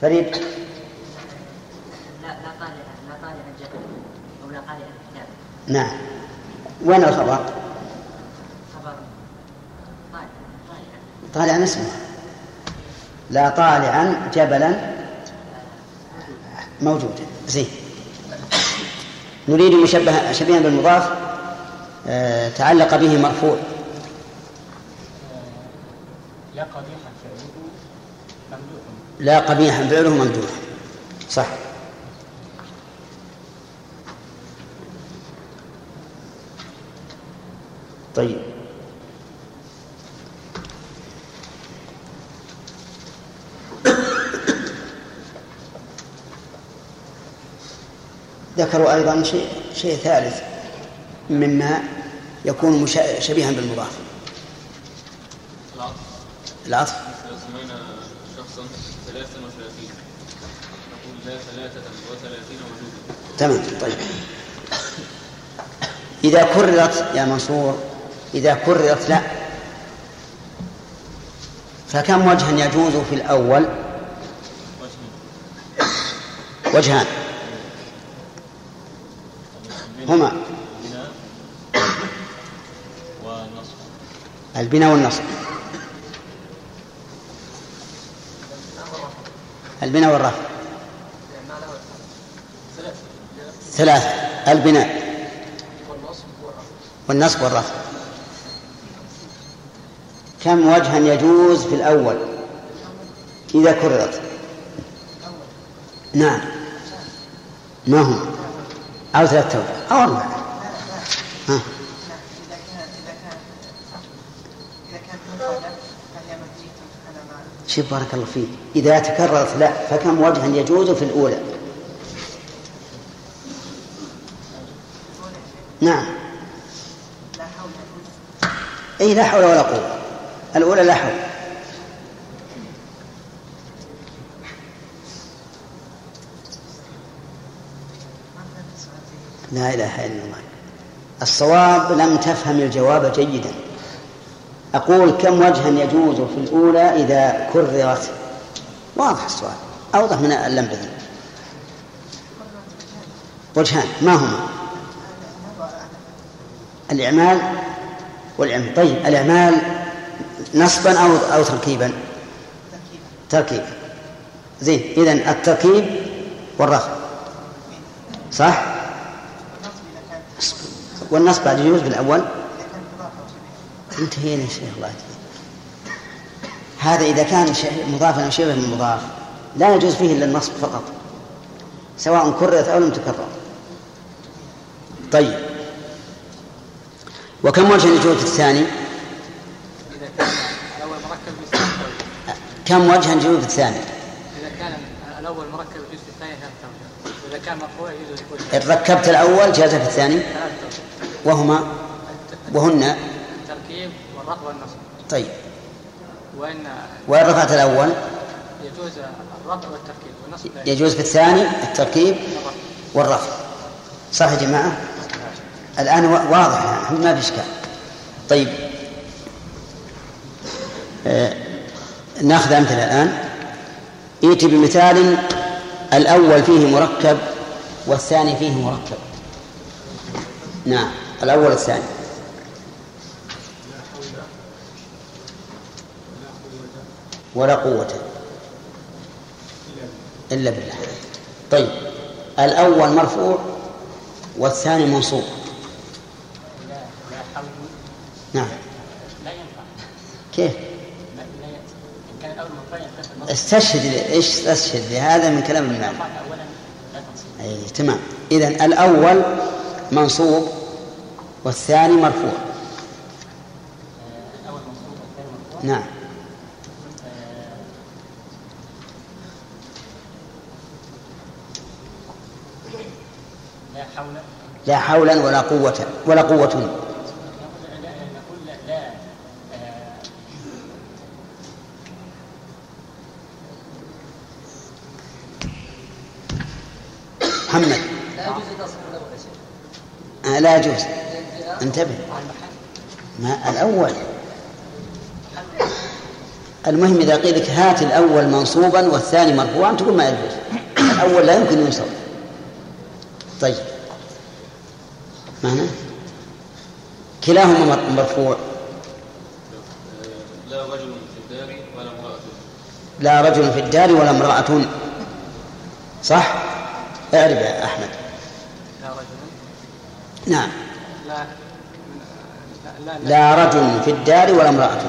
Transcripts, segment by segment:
فريد. لا لا طالع لا طالع الجبل أو لا قارئ الكتاب نعم. وين الخبر؟ خبر طالع طالع. طالعا اسمه. لا طالعا جبلا. موجودا زين. نريد مشبه شبيها بالمضاف آه، تعلق به مرفوع. لا قبيحا فعله ممدوح لا قبيحا فعله ممدوح. صح. طيب. ذكروا أيضا شيء شيء ثالث مما يكون شبيها بالمضاف. العطف. العطف. تمام طيب. إذا كررت يا منصور إذا كررت لا. فكم وجها يجوز في الأول؟ وجه وجهان. هما. البناء والنصب. البناء والرفع. ثلاثة البناء. والنصب والرفع. كم وجها يجوز في الأول؟ إذا كررت. نعم. ما هم أو ثلاثة أو أربعة ها إذا كان إذا كان إذا كانت مفردة فهي مبنية على ما شوف بارك الله فيك. إذا تكررت لا فكم وجها يجوز في الأولى؟ نعم. أي لا حول ولا قوة. الأولى لا حول. لا إله إلا الله. الصواب لم تفهم الجواب جيدا. أقول كم وجها يجوز في الأولى إذا كررت؟ واضح السؤال. أوضح من اللمبذي وجهان ما هما؟ الإعمال والعمل طيب الإعمال نصبا أو أو تركيبا؟ تركيبا زين إذا التركيب والرفع. صح؟ والنصب بعد يجوز بالأول؟ انتهينا يا شيخ الله يهديك. هذا إذا كان مضافا أو شبه من مضاف. لا يجوز فيه إلا النصب فقط. سواء كررت أو لم تكرر. طيب. وكم وجه في الثاني؟ إذا كم وجها يجوز في الثاني؟ إذا كان الأول مركب في الثاني ثلاثة أوجه وإذا كان مرفوع يجوز إن ركبت الأول جاز في الثاني. وهما؟ وهن؟ والنصب طيب. وإن وإن رفعت الأول؟ يجوز الرفع والتركيب والنصب يجوز. في الثاني التركيب والرفع. صح يا جماعة؟ الآن وا- واضح يعني ما في إشكال. طيب. آه نأخذ أمثلة الآن. ائت بمثال الأول فيه مركب والثاني فيه مركب. نعم الأول والثاني. ولا قوة إلا بالله. طيب الأول مرفوع والثاني منصوب. نعم. لا ينفع كيف؟ استشهد إيش استشهد؟ لهذا من كلام تنصب أي تمام. إذا الأول منصوب والثاني مرفوع الأول منصوب والثاني مرفوع. نعم آه، لا حول لا حولا ولا قوة ولا قوة. محمد. آه لا يجوز. انتبه. ما الأول. المهم إذا قيل لك هات الأول منصوبا والثاني مرفوعا تقول ما يجوز. الأول لا يمكن ينصب طيب. معنى؟ كلاهما مر- مرفوع. لا رجل في الدار ولا امرأة. لا رجل في الدار ولا امرأة. صح؟ اعرف يا أحمد. لا رجل. نعم. لا. لا لا, لا رجل في الدار ولا امرأة.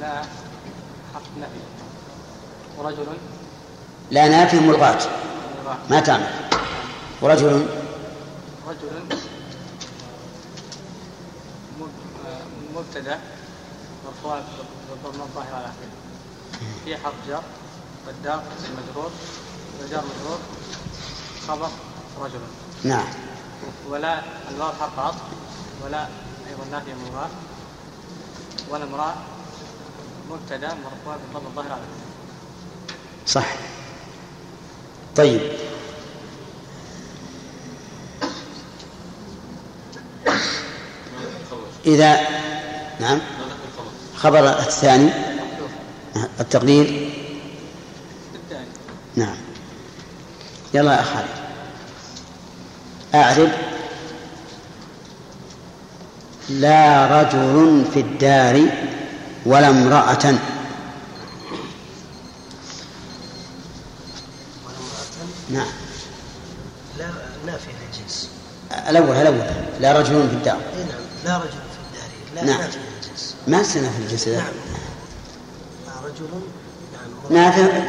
لا. حرف نفي ورجل لا نافي ملغاة مضاف. ما تعمل ورجل. رجل مب- مبتدأ مرفوع بالضم الظاهر على آخره. في حرف جر والدار اسم مجرور والجار مجرور خبر رجل. نعم. ولا الواو حرف عطف ولا أيضا نافيه مضاف ولا امراه مبتدأ مرفوع بالضم الظاهر على آخره. صح. طيب ما الخبر إذا نعم. خبر الثاني التقدير. نعم. يلا يا خالد. أعرب. لا رجل في الدار ولا امرأة. نعم. لا نافية للجنس الأول الأول. لا رجل في الدار. اي نعم. لا رجل. نعم. ما سنة في الجنس نعم. لا رجل نعم نافع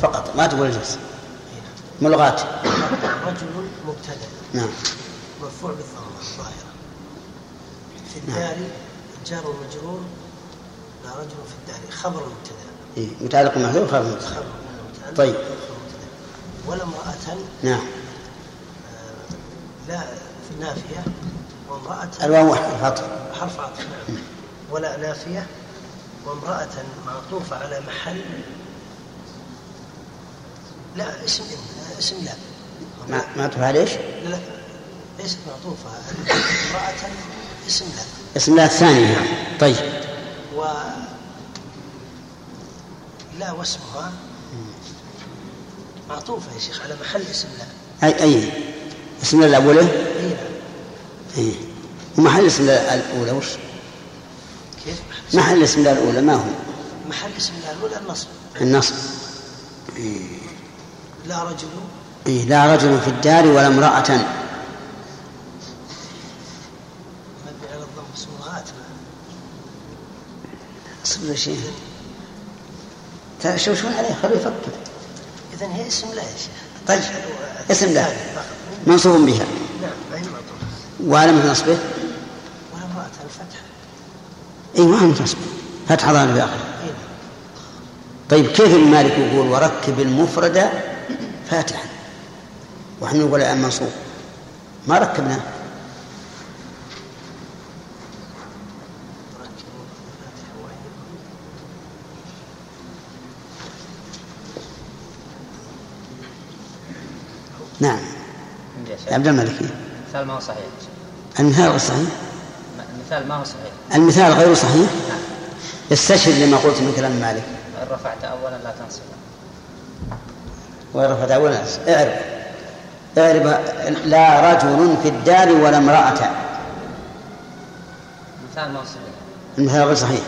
فقط ما تقول الجنس إي نعم. ملغاة رجل مبتدا نعم. مرفوع بالضمة الظاهرة في الدار جار ومجرور لا رجل في الدار. خبر مبتدا إيه. متعلق محذوف خبر مبتدأ. طيب. مبتدأ. ولا امرأة نعم. آه، لا في النافية. وامرأة الواو حرف عطف حرف عطف نعم ولا نافية وامرأة معطوفة على محل. لا اسم إن اسم لا. ما ما تفعل إيش؟ لا لا ليست معطوفة. امرأة اسم لا. اسم الله الثاني طيب. و لا واسمها. معطوفة يا شيخ على محل اسم لا. أي أي. اسم اي نعم إيه. ومحل اسم الله الأولى وش؟ كيف؟ محل اسم الله الأولى ما هو؟ محل اسم لا الأولى النصب. النصب. لا رجل. إيه. لا رجل في الدار ولا امرأة. اصبر شيخ ترى شو شو عليه؟ خليه يفكر. إذا هي اسم لا يا شيخ. طيب. اسم لا. منصوب بها. نعم وعلامة نصبه؟ ولا امرأة الفتح. إي ما هو نصب فتح ظاهر في آخره. نعم طيب كيف المالك يقول وركب المفرد فاتحا؟ ونحن نقول الآن منصوب. ما ركبناه نعم. عبد الملك المثال ما هو صحيح؟ المثال غير صحيح؟ المثال ما هو صحيح؟ المثال غير صحيح؟ نعم استشهد لما قلت من كلام مالك. إن رفعت أولا لا تنصب. وين رفعت أولا اعرف. اعرف لا رجل في الدار ولا امرأة. المثال ما هو صحيح؟ المثال غير صحيح.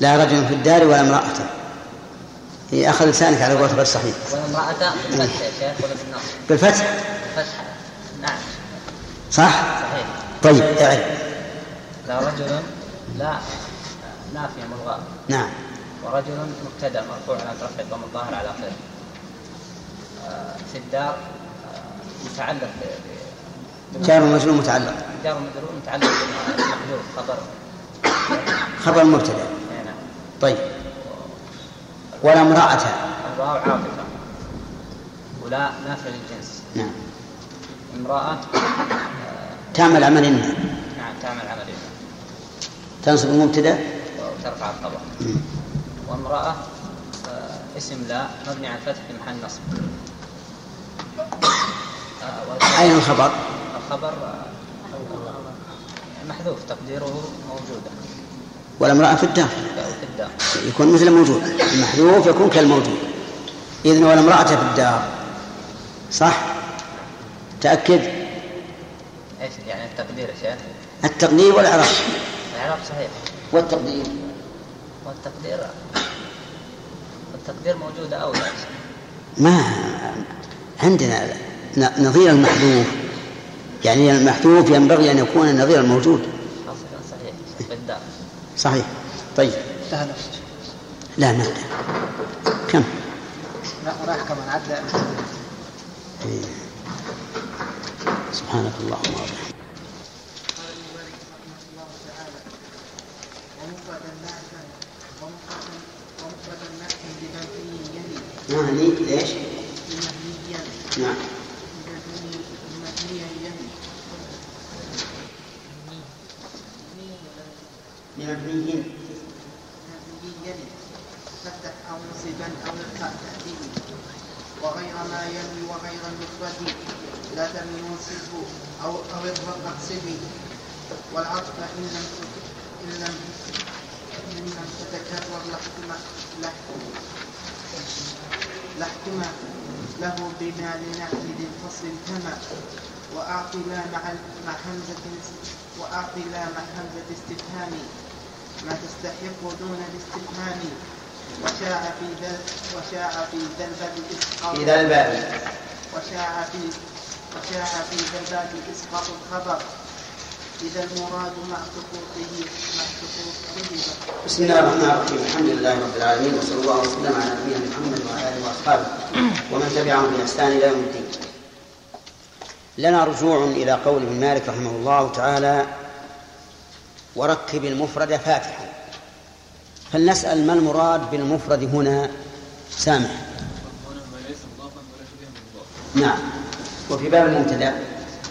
لا رجل في الدار ولا امرأة. هي أخذ لسانك على قولة غير صحيح. والامرأة بالفتح يا شيخ ولا بالنصب. بالفتح. فتح نعم صح؟ صحيح. طيب اعرف لا رجل لا نافية ملغاة نعم. ورجل مبتدأ مرفوع على رفع الضم الظاهر على اخره آه، في الدار آه، متعلق جار ومجرور متعلق. جار ومجرور متعلق بمحذوف خبر. خبر مبتدأ. نعم. طيب. ولا امرأة. الواو عاطفة. ولا نافية للجنس. نعم. امرأة تعمل عمل إن نعم تعمل عملية تنصب المبتدا وترفع الخبر. وامرأة آه، اسم لا مبني على الفتح في محل نصب. آه، أين الخبر؟ الخبر آه، محذوف تقديره موجودة. والامرأة في الدار في الدار يكون مثل الموجود. المحذوف يكون كالموجود. إذن والامرأة في الدار صح؟ تأكد؟ إيش يعني التقدير يا شيخ؟ التقدير والإعراب الاعراب صحيح. والتقدير. والتقدير. التقدير موجود اولى ما عندنا نظير المحذوف. يعني المحذوف ينبغي أن يكون النظير الموجود. صحيح. صحيح. طيب. لا ما. كم؟ لا راح كمان عدى النعت بمبني يلي يعني ليش؟ نعم. مبني يلي فتح أو نصبا أو تأديب وغير ما يلي وغير المفرد لا تمن وانصبه أو أو واقصبي والعطف إن لم إن لم إن لم تتكرر لحكم لحكم له بما لنحو ذي الفصل كما. وأعطي لا مع مع همزة وأعطي لا مع همزة استفهام. ما تستحق دون الاستفهام. وشاع في ذا وشاع في ذا الباب في ذا الباب. وشاع في وشاع في الباب إسقاط الخبر. إذا المراد مع سقوطه مع سقوطه بسم الله الرحمن الرحيم. الحمد لله رب العالمين وصلى الله وسلم على نبينا محمد وعلى آله وأصحابه ومن تبعهم بإحسان إلى يوم الدين. لنا رجوع إلى قول ابن مالك رحمه الله تعالى وركب المفرد فاتحا. فلنسأل ما المراد بالمفرد هنا؟ سامح. نعم. وفي باب المبتدا.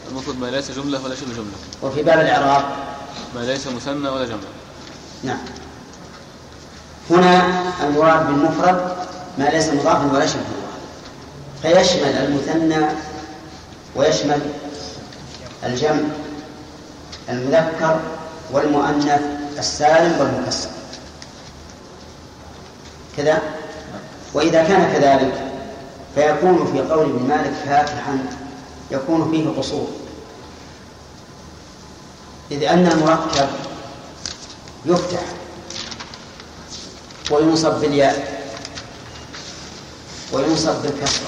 المفرد ما ليس جملة ولا شبه جملة. وفي باب الإعراب. ما ليس مثنى ولا جمع نعم. هنا المراد بالمفرد ما ليس مضافا ولا شبه. مضاف فيشمل المثنى ويشمل الجمع المذكر والمؤنث السالم والمكسر. كذا؟ وإذا كان كذلك فيكون في قول ابن مالك فاتحا يكون فيه قصور. إذ أن المركب يفتح وينصب بالياء وينصب بالكسرة.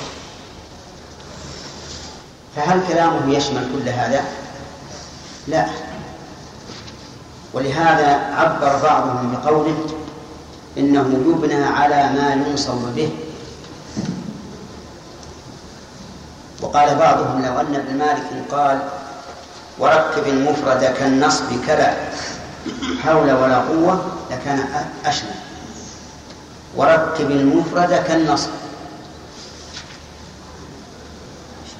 فهل كلامه يشمل كل هذا؟ لا. ولهذا عبر بعضهم بقوله إنه يبنى على ما ينصب به. وقال بعضهم لو أن ابن مالك قال وركب المفرد كالنصب كذا حول ولا قوة لكان أشمل وركب المفرد كالنصب.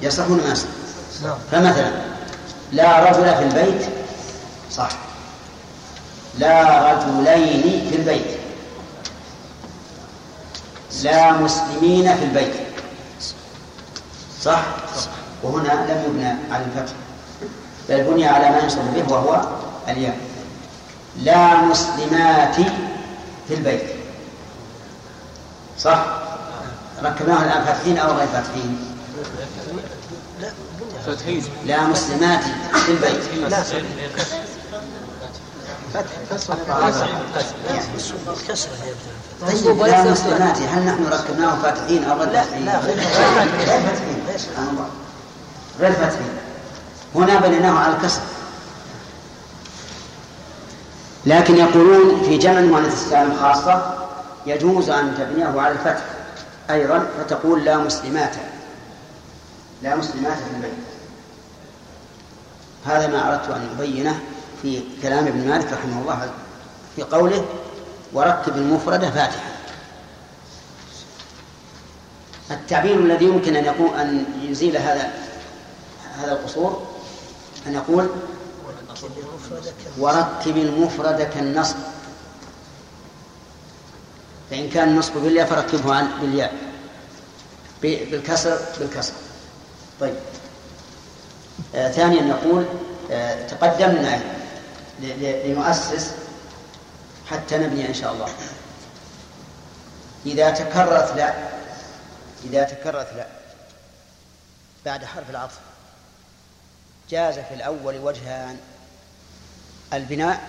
يصح ولا ما يصح؟ فمثلا لا رجل في البيت صح. لا رجلين في البيت. لا مسلمين في البيت. صح؟ وهنا لم يبنى على الفتح بل بني على ما ينصب به وهو الياء لا مسلمات في البيت صح؟ ركبناها الآن فاتحين أو غير فاتحين؟ لا فتحين لا مسلمات في البيت لا طيب لا مسلمات هل نحن ركبناه فاتحين أو غير فاتحين؟ لا، غير غير فاتحين سبحان الله غير فاتحين هنا بنيناه على الكسر. لكن يقولون في جمع المؤنث السالم خاصة يجوز أن تبنيه على الفتح أيضا فتقول لا مسلمات. لا مسلمات في البيت. هذا ما أردت أن أبينه في كلام ابن مالك رحمه الله في قوله وركب المفرد فاتحة التعبير الذي يمكن أن يكون أن يزيل هذا هذا القصور أن يقول وركب المفرد كالنصب. فإن كان النصب بالياء فركبه عن بالياء. بالكسر بالكسر. طيب. آه ثانيا نقول آه تقدمنا لنؤسس حتى نبني إن شاء الله. إذا تكررت لا إذا تكررت لا. بعد حرف العطف. جاز في الأول وجهان. البناء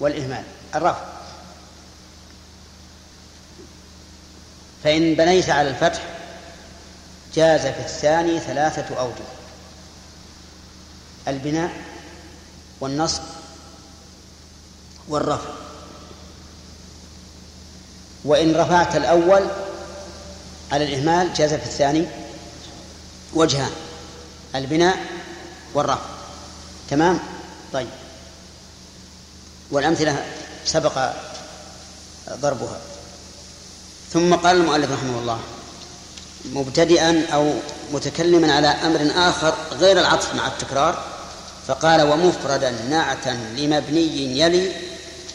والإهمال. الرفع. فإن بنيت على الفتح جاز في الثاني ثلاثة أوجه. البناء والنصب والرفع. وإن رفعت الأول على الإهمال جاز في الثاني وجهان البناء والرفع. تمام؟ طيب. والأمثلة سبق ضربها. ثم قال المؤلف رحمه الله مبتدئا أو متكلما على أمر آخر غير العطف مع التكرار فقال ومفردا نعتا لمبني يلي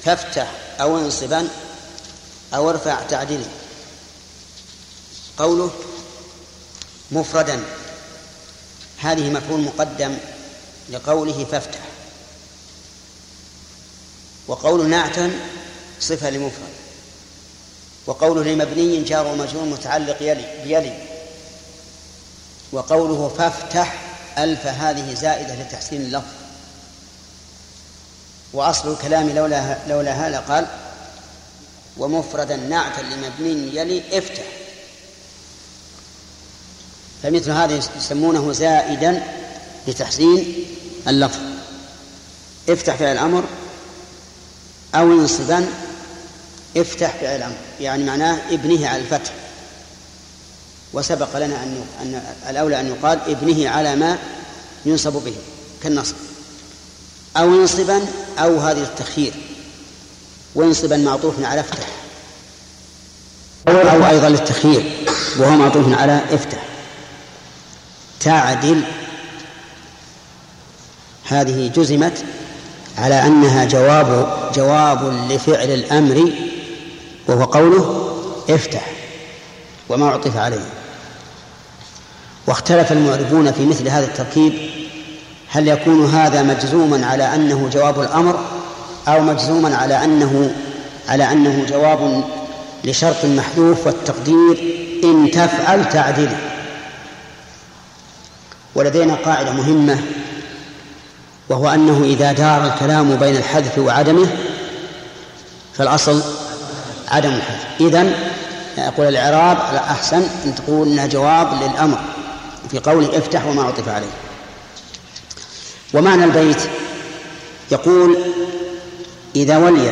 فافتح أو انصبا أو ارفع تعديله قوله مفردا. هذه مفعول مقدم لقوله فافتح. وقول نعتا صفة لمفرد. وقوله لمبني جار ومجرور متعلق يلي بيلي وقوله فافتح ألف هذه زائدة لتحسين اللفظ. وأصل الكلام لولا لولا هذا قال ومفردا نعتا لمبني يلي افتح. فمثل هذا يسمونه زائدا لتحسين اللفظ. افتح فعل الأمر أو انصبا افتح فعل الأمر يعني معناه ابنه على الفتح. وسبق لنا أن الأولى أن يقال ابنه على ما ينصب به كالنصب. أو ينصبا أو هذه التخيير. وينصبا معطوف على افتح. أو أيضا للتخيير وهو معطوف على افتح. تعدل. هذه جزمت على أنها جواب جواب لفعل الأمر وهو قوله افتح وما عطف عليه. واختلف المعرفون في مثل هذا التركيب هل يكون هذا مجزوما على أنه جواب الأمر أو مجزوما على أنه على أنه جواب لشرط محذوف والتقدير إن تفعل تعدله ولدينا قاعدة مهمة وهو أنه إذا دار الكلام بين الحذف وعدمه فالأصل عدم الحذف. إذن أقول الإعراب أحسن أن تقول أنها جواب للأمر في قوله افتح وما عطف عليه. ومعنى البيت يقول إذا ولي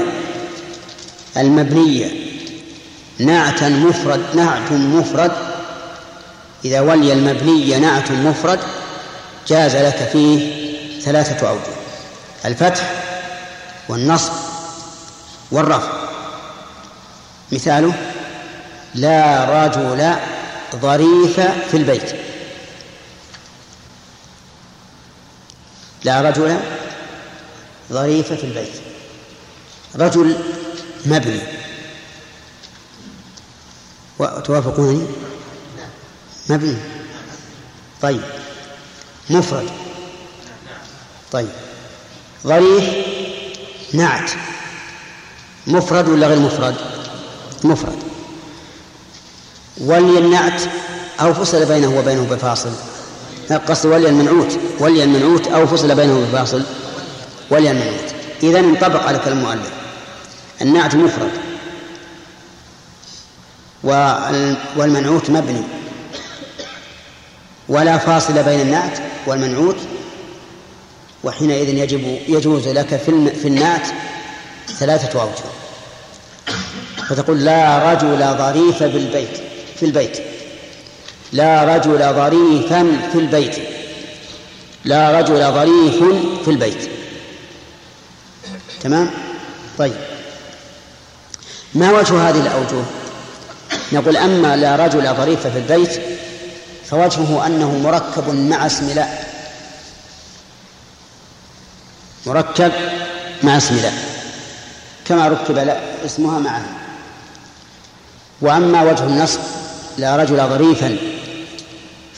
المبنية نعتا مفرد نعت مفرد إذا ولي المبني نعت مفرد جاز لك فيه ثلاثة أوجه الفتح والنصب والرفع. مثاله لا رجل ظريف في البيت. لا رجل ظريف في البيت. رجل مبني. مبني. طيب. مفرد. طيب. ظريف نعت. مفرد ولا غير مفرد؟ مفرد. ولي النعت أو فصل بينه وبينه بفاصل. قصد ولي المنعوت ولي المنعوت أو فصل بينه بفاصل. ولي المنعوت إذا انطبق على كلام المؤلف. النعت مفرد. والمنعوت مبني. ولا فاصل بين النعت والمنعوت وحينئذ يجب يجوز لك في في النعت ثلاثة أوجه. فتقول لا رجل ظريف بالبيت في البيت. لا رجل ظريفا في البيت. لا رجل ظريف في البيت. تمام؟ طيب. ما وجه هذه الأوجه؟ نقول أما لا رجل ظريف في البيت فوجهه أنه مركب مع اسم لا. مركب مع اسم لا. كما ركب لا اسمها معه. وأما وجه النصب لا رجل ظريفا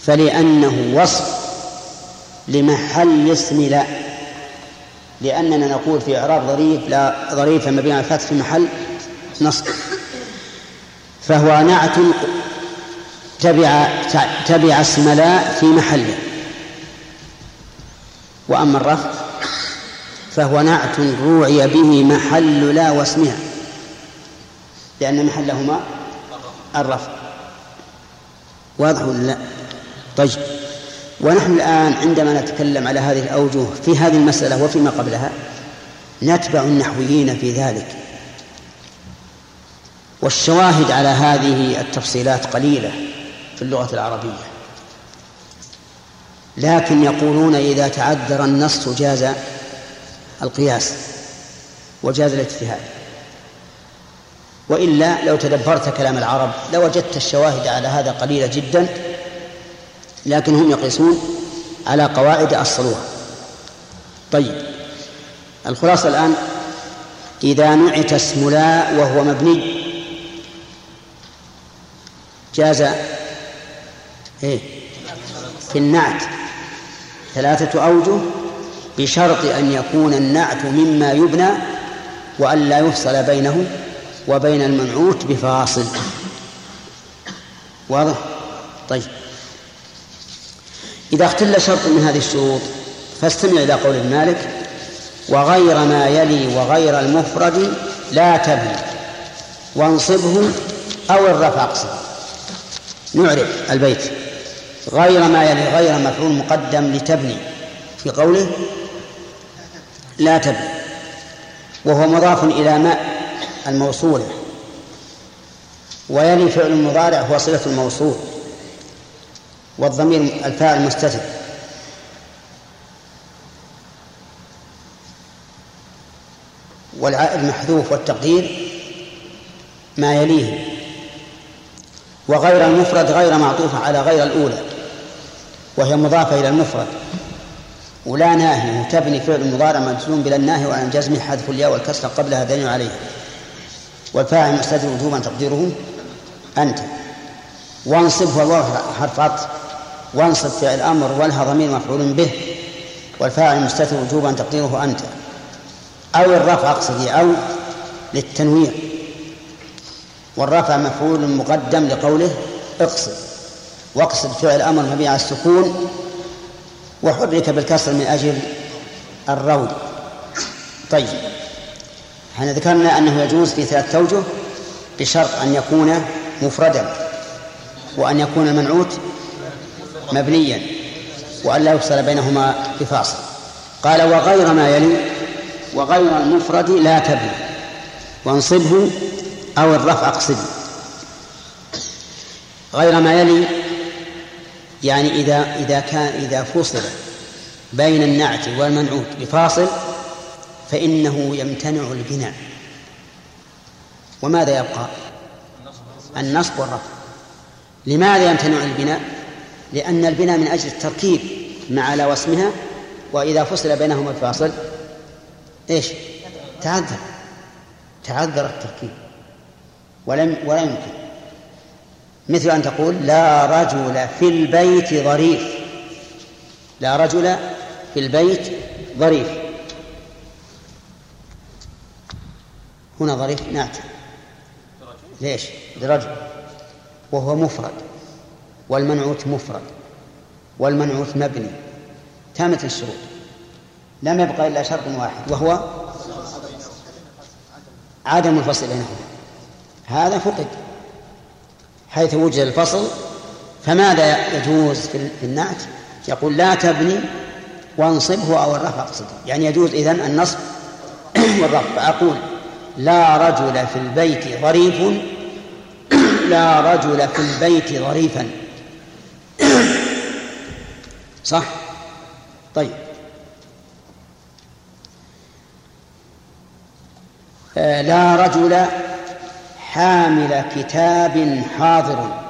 فلأنه وصف لمحل اسم لا. لأننا نقول في إعراب ظريف لا ظريف مبني على الفتح في محل نصب. فهو نعت تبع تبع اسم لا في محله. وأما الرفع فهو نعت روعي به محل لا واسمها. لأن محلهما الرفع واضح ولا لا؟ طيب. ونحن الآن عندما نتكلم على هذه الأوجه في هذه المسألة وفيما قبلها نتبع النحويين في ذلك. والشواهد على هذه التفصيلات قليلة. في اللغة العربية. لكن يقولون إذا تعذر النص جاز القياس وجاز الاجتهاد. وإلا لو تدبرت كلام العرب لوجدت الشواهد على هذا قليلة جدا لكن هم يقيسون على قواعد أصلوها طيب الخلاصة الآن إذا نعت اسم لا وهو مبني جاز إيه. في النعت. ثلاثة أوجه بشرط أن يكون النعت مما يبنى وأن لا يفصل بينه وبين المنعوت بفاصل. واضح؟ طيب. إذا اختل شرط من هذه الشروط فاستمع إلى قول المالك وغير ما يلي وغير المفرد لا تبني وانصبه أو الرفع اقصد. نعرف البيت. غير ما يلي غير مفعول مقدم لتبني. في قوله لا تبني. وهو مضاف إلى ماء الموصولة ويلي فعل المضارع هو صلة الموصول. والضمير الفاعل مستتر. والعائد محذوف والتقدير ما يليه. وغير المفرد غير معطوفة على غير الأولى. وهي مضافة إلى المفرد. ولا ناهي تبني فعل المضارع مجزوم بلا الناهي وعن جزمه حذف الياء والكسر قبلها دليل عليه. والفاعل مستتر وجوبا تقديره أنت. وانصب هو حرف عطف. وانصب فعل الأمر والها ضمير مفعول به. والفاعل مستتر وجوبا تقديره أنت. أو الرفع أقصد أو للتنوير. والرفع مفعول مقدم لقوله اقصد. واقصد فعل أمر مبيع على السكون وحرك بالكسر من أجل الروي طيب. إحنا ذكرنا أنه يجوز في ثلاثة أوجه بشرط أن يكون مفردا وأن يكون المنعوت مبنيا وأن لا يفصل بينهما بفاصل. قال وغير ما يلي وغير المفرد لا تبني. وانصبه أو الرفع اقصده. غير ما يلي يعني إذا إذا كان إذا فصل بين النعت والمنعوت بفاصل فإنه يمتنع البناء وماذا يبقى؟ النصب والرفع لماذا يمتنع البناء؟ لأن البناء من أجل التركيب مع لا واسمها وإذا فصل بينهما الفاصل إيش؟ تعذر تعذر التركيب ولم ولا يمكن مثل أن تقول لا رجل في البيت ظريف. لا رجل في البيت ظريف. هنا ظريف نعت ليش؟ لرجل. وهو مفرد. والمنعوت مفرد. والمنعوت مبني. تامة الشروط. لم يبقى إلا شرط واحد وهو عدم الفصل بينهما. هذا فقد. حيث وجد الفصل فماذا يجوز في النعت؟ يقول لا تبني وانصبه أو الرفع اقصده. يعني يجوز إذن النصب والرفع. أقول لا رجل في البيت ظريف لا رجل في البيت ظريفا. صح؟ طيب. آه، لا رجل حامل كتاب حاضر.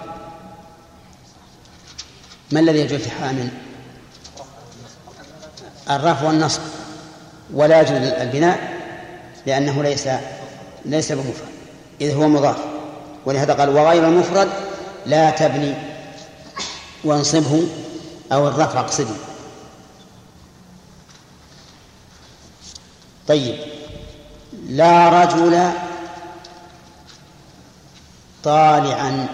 ما الذي يجوز حامل؟ الرفع والنصب. ولا يجوز البناء لأنه ليس ليس بمفرد إذ هو مضاف. ولهذا قال وغير المفرد لا تبني وانصبه أو الرفع اقصده. طيب. لا رجل طالعا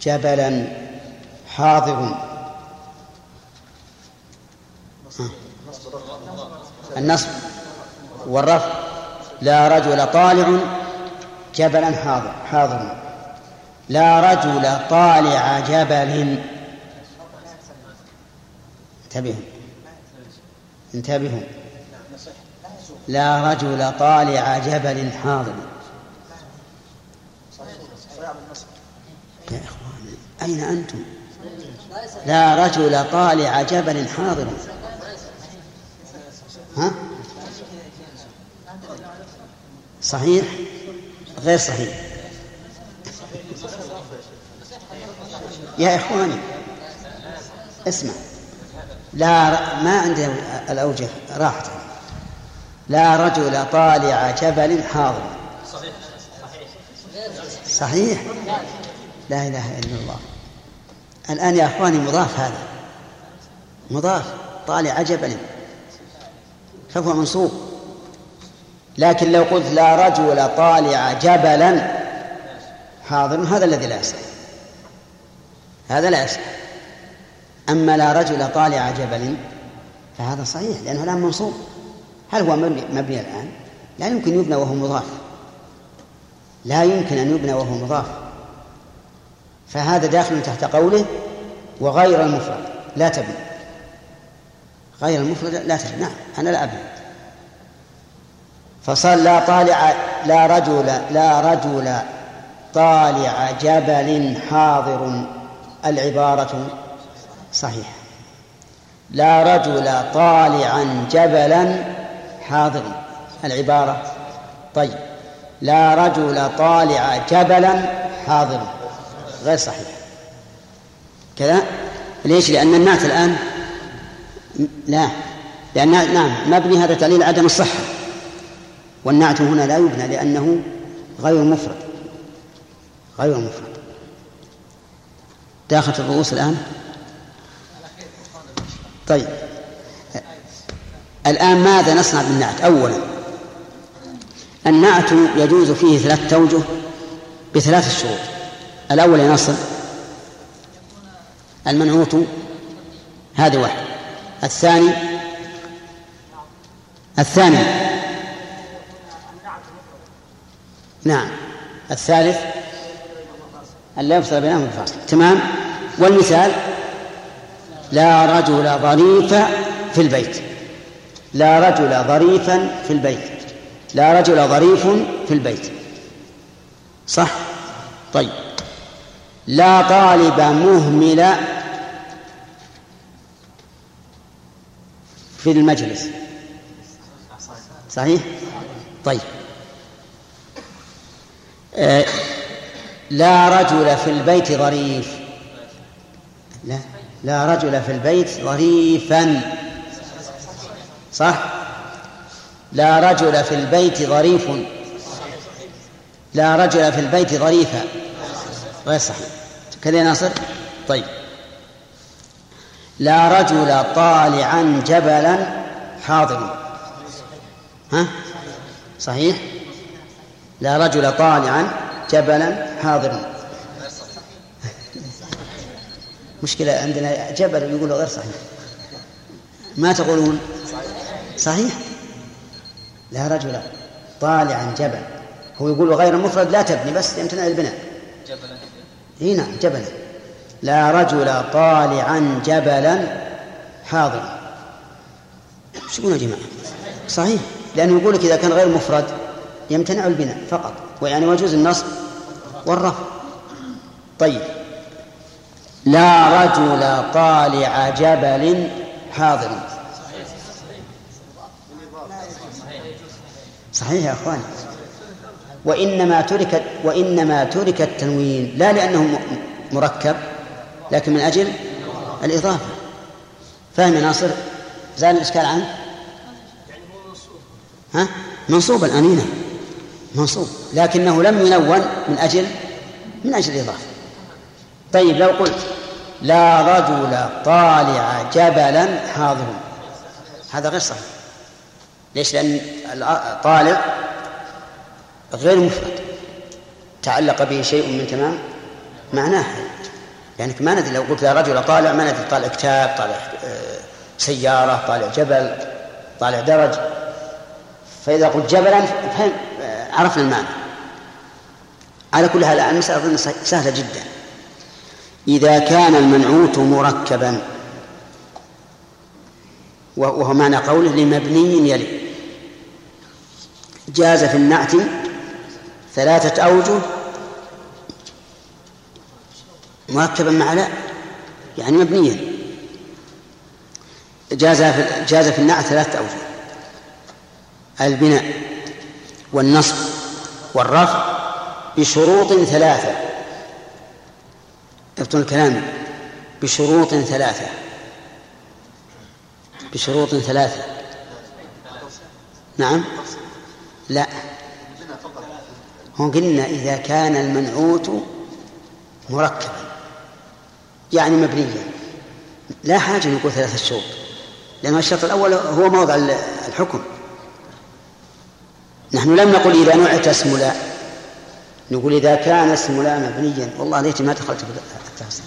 جبلا حاضر النصب والرفع لا رجل طالع جبلا حاضر حاضر. لا رجل طالع جبل انتبهوا. انتبهوا. لا رجل طالع جبل حاضر يا إخوان أين أنتم؟ لا رجل طالع جبل حاضر ها؟ صحيح؟ غير صحيح. يا إخواني اسمع. لا ما عندي الأوجه راحت لا رجل طالع جبل حاضر صحيح. صحيح؟ لا إله إلا الله. الآن يا أخواني مضاف هذا. مضاف. طالع جبل فهو منصوب. لكن لو قلت لا رجل طالع جبلا حاضر هذا الذي لا يصح. هذا لا يصح. أما لا رجل طالع جبل فهذا صحيح لأنه الآن منصوب. هل هو مبني, مبني الآن؟ لا يمكن يبنى وهو مضاف. لا يمكن أن يبنى وهو مضاف. فهذا داخل تحت قوله وغير المفرد. لا تبني. غير المفرد لا تبني. نعم أنا لا أبني. فصار لا طالع لا رجل لا رجل طالع جبل حاضر. العبارة صحيحة. لا رجل طالعا جبلا حاضرا العبارة طيب. لا رجل طالع جبلا حاضرا غير صحيح. كذا؟ ليش؟ لأن النعت الآن لا. لأن نعم مبني هذا تعليل عدم الصحة. والنعت هنا لا يبنى لأنه غير مفرد. غير مفرد. داخل الرؤوس الآن؟ طيب. الآن ماذا نصنع بالنعت؟ أولا النعت يجوز فيه ثلاث أوجه بثلاث شروط. الأول ينصب المنعوت هذه واحد. الثاني الثاني نعم. الثالث أن لا يفصل بينهم الفاصل. تمام؟ والمثال لا رجل ظريف في البيت. لا رجل ظريفا في البيت. لا رجل ظريف في البيت. صح؟ طيب. لا طالب مهمل في المجلس. صحيح؟ طيب. آه لا رجل في البيت ظريف. لا لا رجل في البيت ظريفا. صح؟ لا رجل في البيت ظريف. لا رجل في البيت ظريفا. غير صحيح. كذا ناصر؟ طيب. لا رجل طالعا جبلا حاضرا. ها؟ صحيح؟ لا رجل طالعا جبلا حاضرا. مشكلة عندنا جبل يقول غير صحيح. ما تقولون؟ صحيح. لا رجل طالعا جبل. هو يقول غير مفرد لا تبني بس يمتنع البناء. جبلا. إي نعم جبلا. لا رجل طالعا جبلا حاضرا. إيش يقولون يا جماعة؟ صحيح. لأنه يقول لك إذا كان غير مفرد يمتنع البناء فقط. ويعني ويجوز النصب والرفع. طيب. لا رجل طالع جبل حاضر صحيح يا أخوان. وإنما ترك وإنما ترك التنوين لا لأنه مركب لكن من أجل الإضافة. فهم يا ناصر؟ زال الإشكال عنه؟ ها؟ منصوب الان منصوب. لكنه لم ينون من أجل من أجل الإضافة. طيب لو قلت لا رجل طالع جبلا حاضر. هذا غير صحيح. ليش؟ لأن الطالع غير مفرد. تعلق به شيء من تمام معناه. لأنك ما ندري لو قلت يا رجل طالع ما ندري طالع كتاب طالع آه، سيارة طالع جبل طالع درج. فإذا قلت جبلا فهم آه، عرفنا المعنى. على كل حال المسألة أظن سهلة جدا. إذا كان المنعوت مركبا وهو معنى قوله لمبني يلي. جاز في النعت ثلاثة أوجه مركبا مع لا يعني مبنيا. جاز في جاز في النعت ثلاثة أوجه. البناء والنصب والرفع بشروط ثلاثة. ابطل الكلام بشروط ثلاثة. بشروط ثلاثة. نعم؟ لا. هم قلنا إذا كان المنعوت مركبا يعني مبنيا. لا حاجة نقول ثلاثة شروط لأن الشرط الأول هو موضع الحكم. نحن لم نقل إذا نعت اسم لا. نقول إذا كان اسم لا مبنيا. والله ليت ما دخلت في التفصيل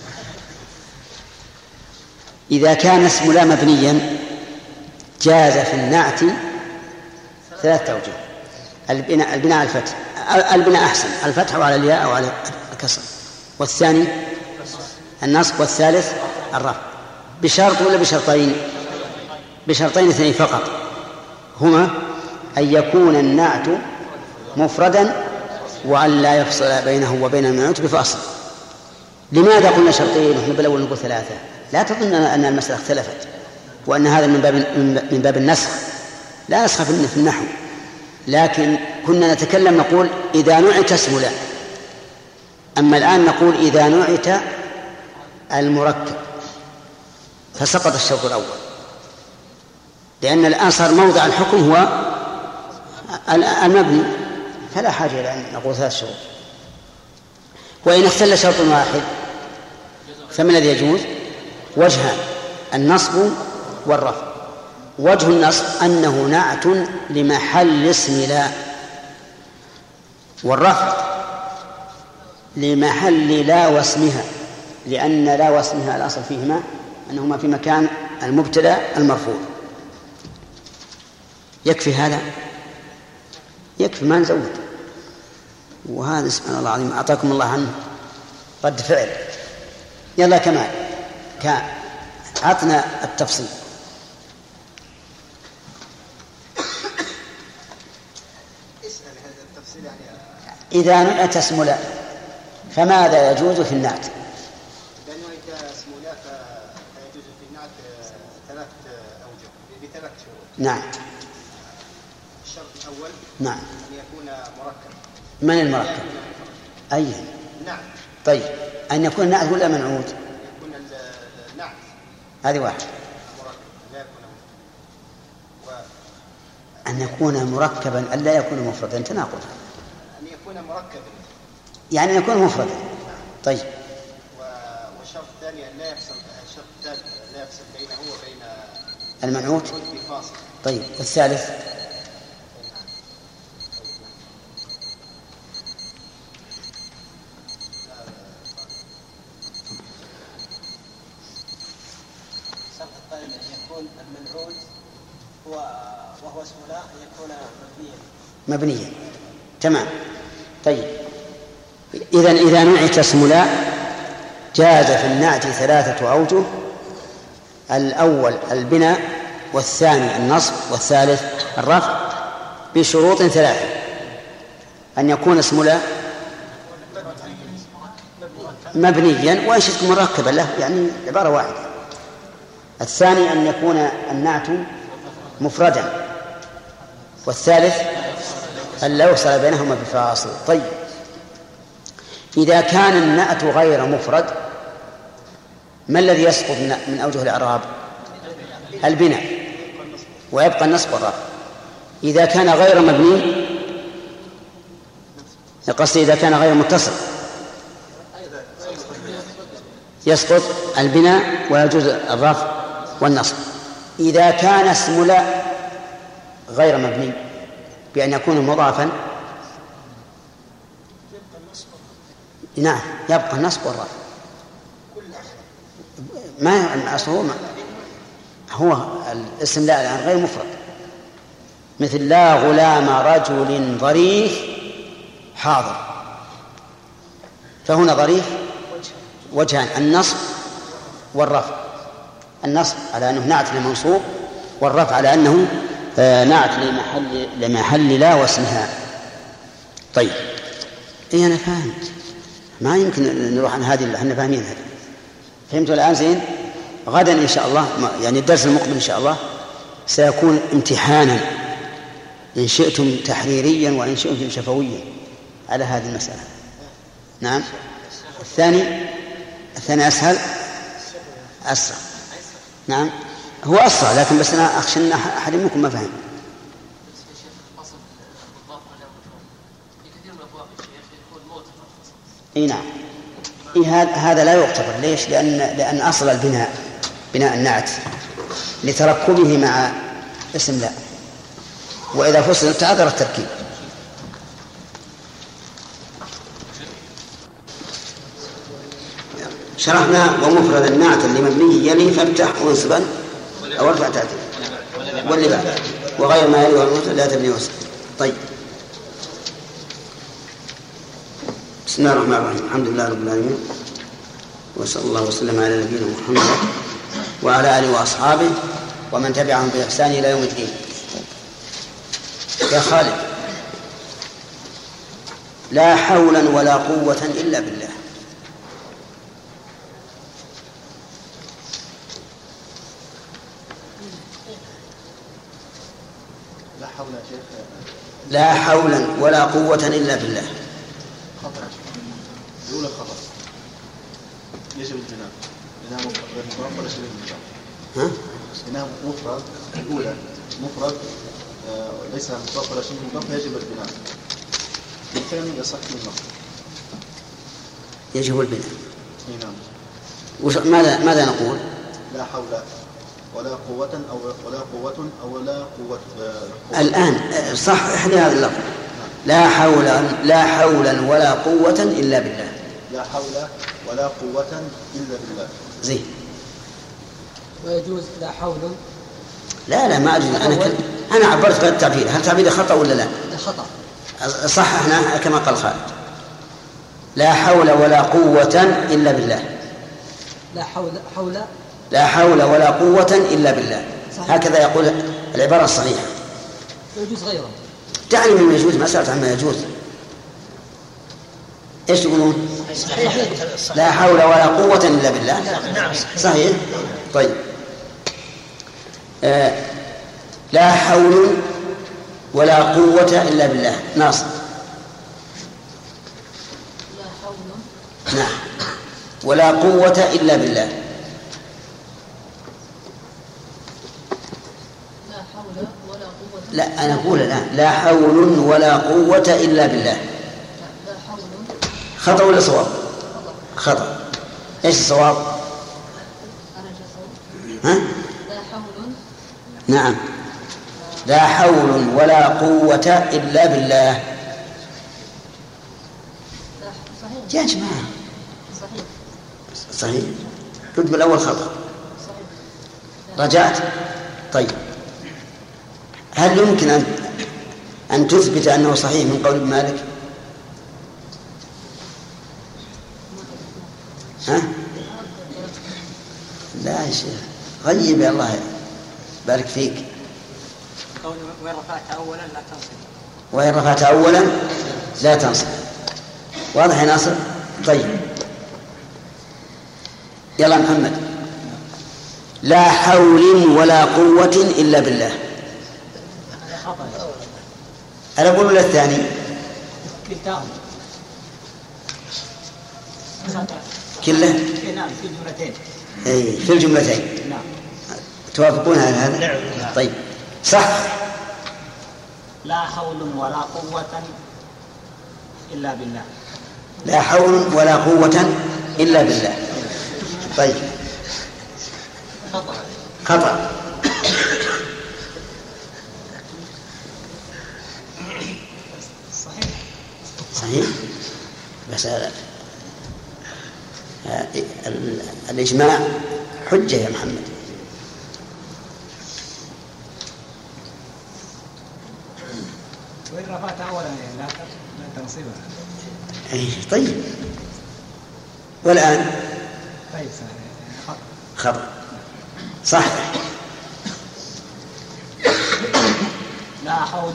إذا كان اسم لا مبنيا جاز في النعت ثلاثة أوجه البناء الفتح. البناء أحسن الفتح على الياء أو على الكسر. والثاني النصب والثالث الرفع. بشرط ولا بشرطين؟ بشرطين اثنين فقط. هما أن يكون النعت مفردا وأن لا يفصل بينه وبين المنعوت بفاصل. لماذا قلنا شرطين ونحن بالأول نقول ثلاثة؟ لا تظن أن المسألة اختلفت وأن هذا من باب من باب النسخ. لا نسخ في النحو. لكن كنا نتكلم نقول إذا نعت اسم لا أما الآن نقول إذا نعت المركب. فسقط الشوط الأول. لأن الآن صار موضع الحكم هو المبني. فلا حاجة إلى أن نقول ثلاث شروط. وإن اختل شرط واحد فما الذي يجوز؟ وجهان النصب والرفع. وجه النصب أنه نعت لمحل اسم لا والرفع لمحل لا واسمها لأن لا واسمها الأصل فيهما أنهما في مكان المبتدأ المرفوع يكفي هذا؟ يكفي ما نزود. وهذا سبحان الله العظيم أعطاكم الله عنه رد فعل. يلا كمال عطنا التفصيل. إذا نعت اسم لا فماذا يجوز في النعت؟ إذا نعت اسم لا فيجوز في النعت ثلاث أوجه بثلاث شروط. نعم. الشرط الأول نعم. أن يكون مركب. من المركب؟ أي. نعم. طيب. أن يكون النعت ولا منعوت؟ يكون النعت هذه واحد. أن يكون مركبا ألا يكون مفردا تناقض يكون مركبا. يعني يكون مفردا. طيب. والشرط الثاني أن لا يحصل الشرط الثالث لا يحصل بينه وبين المنعوت. طيب. والثالث مبنيا. تمام. طيب. إذا إذا نعت اسم لا جاز في النعت ثلاثة أوجه الأول البناء والثاني النصب والثالث الرفع بشروط ثلاثة. أن يكون اسم لا مبنيا وإن شئت مركبا له؟ يعني عبارة واحدة. الثاني أن يكون النعت مفردا والثالث أن لا يفصل بينهما بفاصل طيب. إذا كان النعت غير مفرد ما الذي يسقط من أوجه الإعراب؟ البناء. ويبقى النصب والرفع. إذا كان غير مبني قصدي إذا كان غير متصل. يسقط البناء ويجوز الرفع والنصب. إذا كان اسم لا غير مبني بأن يكون مضافا. نعم يبقى النصب والرفع. ما أصله ما هو الاسم لا الآن غير مفرد. مثل لا غلام رجل ظريف حاضر. فهنا ظريف وجهان النصب والرفع. النصب على أنه نعت لمنصوب والرفع على أنه نعت لمحل لمحل لا واسمها. طيب. اي أنا فهمت. ما يمكن نروح عن هذه اللي إحنا فاهمين هذه. فهمتوا الآن زين؟ غدا إن شاء الله يعني الدرس المقبل إن شاء الله سيكون امتحانا. إن شئتم تحريريا وإن شئتم شفويا على هذه المسألة. نعم. الثاني؟ الثاني أسهل؟ أسرع. نعم. هو اسرع لكن بس أنا أخشى إن أحد منكم ما فهم. إي نعم. إيه هذا لا يعتبر. ليش؟ لأن لأن أصل البناء بناء النعت لتركبه مع اسم لا. وإذا فصل تعذر التركيب. شرحنا ومفرد النعت لمبني يلي فافتح وانصبا أو ارفع تأتي. واللي بعد وغير ما يلي والمفرد لا تبني وسط طيب. بسم الله الرحمن الرحيم. الحمد لله رب العالمين. وصلى الله وسلم على نبينا محمد وعلى آله وأصحابه ومن تبعهم بإحسان إلى يوم الدين. يا خالد لا حولا ولا قوة إلا بالله لا حول يا شيخ لا حولا ولا قوة إلا بالله. خطأ. الأولى خطأ. يجب البناء لأنها مفرد. شبه المفرد ها؟ لأنها مفرد. الأولى مفرد. آه، ليس مضاف ولا شبه مضاف يجب البناء. الثاني يصح من النصب يجب البناء. نعم. ماذا ماذا نقول؟ لا حول ولا قوة أو ولا قوة أو لا قوة آه، الآن آه، صح احذر هذا اللفظ. لا حول لا حولا ولا قوة إلا بالله. لا حول ولا قوة إلا بالله. زين. ويجوز لا حول؟ لا لا ما أدري أنا كل... أنا عبرت بهذا التعبير هل تعبير خطأ ولا لا؟ لا خطأ. صححنا كما قال خالد. لا حول ولا قوة إلا بالله. لا حول حول لا حول ولا قوة إلا بالله. صحيح. هكذا يقول العبارة الصحيحة. ويجوز غيره. دعني مما يجوز ما سألت عما يجوز. إيش تقولون؟ صحيح. لا حول ولا قوة إلا بالله. صحيح؟ طيب. آه لا حول ولا قوة إلا بالله. ناصر. لا حول. نعم. ولا قوة إلا بالله لا حول ولا قوة لا أنا أقول الآن لا حول ولا قوة إلا بالله. خطأ ولا صواب؟ خطأ. إيش الصواب؟ ها؟ نعم. لا حول ولا قوة إلا بالله. يا جماعة. صحيح. صحيح رد الأول خطأ. رجعت. طيب. هل يمكن أن أن تثبت أنه صحيح من قول ابن مالك؟ ها؟ لا يا شيخ. غيب يا الله. بارك فيك. كون وين رفعت اولا لا تنصب. وإن رفعت أولا لا تنصب. واضح يا ناصر؟ طيب. يلا محمد. لا حول ولا قوة إلا بالله. أنا أقول ولا الثاني؟ كلتاهما كلة؟ نعم في جملتين. أي في الجملتين. نعم. توافقون على هذا؟ نعم. طيب. صح؟ لا حول ولا قوة إلا بالله. لا حول ولا قوة إلا بالله. طيب. خطأ. صحيح؟ بس ال- ال- الإجماع حجة يا محمد. وإن رفعت أولا يعني لا تنصبها أي طيب. والآن؟ طيب صحيح خطأ. صح. لا حول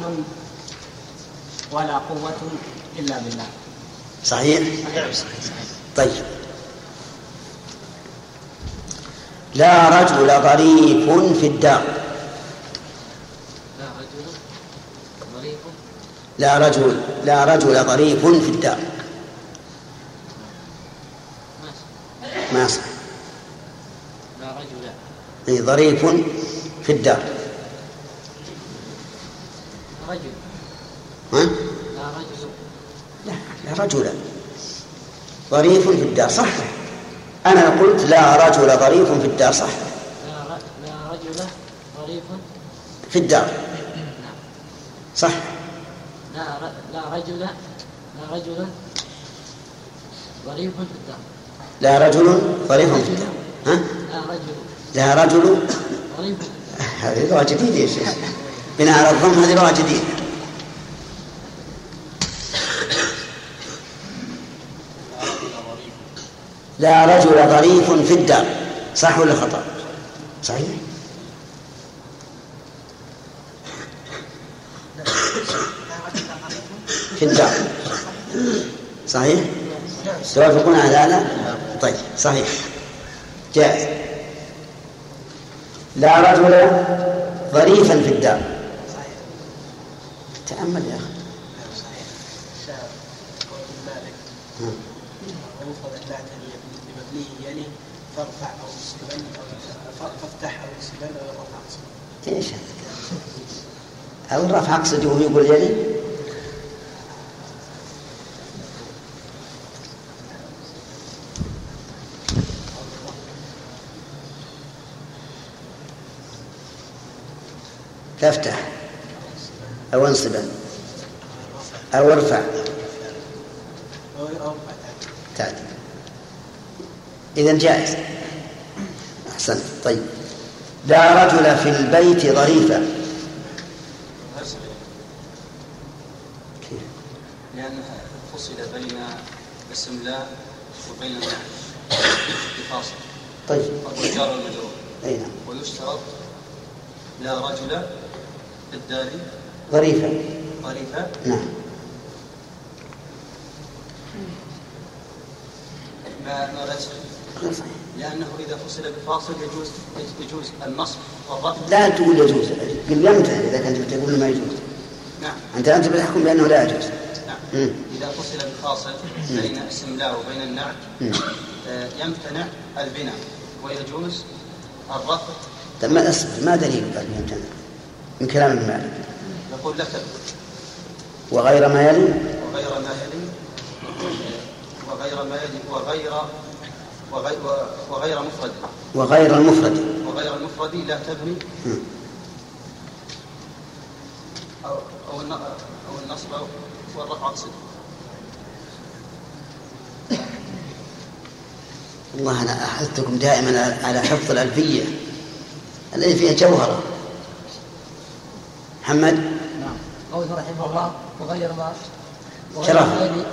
ولا قوة إلا بالله. صحيح؟ طيب. لا رجل ظريف في الدار. لا رجل ظريف لا رجل لا رجل ظريف في الدار. ما يصح لا رجل. أي ظريف في الدار. رجل. ها؟ لا رجل. لا لا رجل ظريف في الدار صح. أنا قلت لا رجل ظريف في الدار صح. لا رجل ظريف في الدار. صح. لا لا رجل لا رجل ظريف في الدار. لا رجل ظريف في الدار. ها؟ لا رجل. لا رجل. ظريف هذه لغة جديدة يا شيخ. بناء على الضم هذه لغة جديدة. لا رجل ظريف في الدار. صح ولا خطأ؟ صحيح. في الدار. صحيح؟ توافقون على هذا؟ طيب صحيح. جائز. لا رجل ظريفا في الدار. تأمل يا أخي شاف قول مالك ويفرض النعت لمبنيه يلي فارفع أو أو فافتح أو اسكبن أو رفع إيش هذا الكلام؟ أو رفع أقصد وهو يقول يلي تفتح أو انصبا أو ارفع أو رفع تعدي إذا جائز. أحسنت. طيب. لا رجل في البيت ظريفا كيف؟ لأنها فصل بين اسم لا وبين النعم بفاصل طيب والجار والمجرور أي نعم ويشترط لا رجل في الدار ظريفا ظريفة نعم ما ما لا يصح غير صحيح لأنه إذا فصل بفاصل يجوز يجوز النصب والرفع لا تقول يجوز. قل يمتنع إذا كنت تقول ما يجوز. نعم. أنت أنت بتحكم بأنه لا يجوز. نعم. مم. إذا فصل بفاصل بين اسم لا وبين النعت. آه، يمتنع البناء. ويجوز الرفع طيب ما أصبر ما دليل قال يمتنع؟ من كلام ابن مالك. يقول لك وغير ما يلي؟ وغير ما يلي. وغير ما يلي. وغير وغير, وغير مفرد. وغير المفرد. وغير المفرد لا تبني. أو أو الن- أو النصب أو والرفع أقصد. والله أنا أحثكم دائما على حفظ الألفية. الذي فيها جوهرة محمد؟ نعم. قوله رحمه الله وغير ما. وغير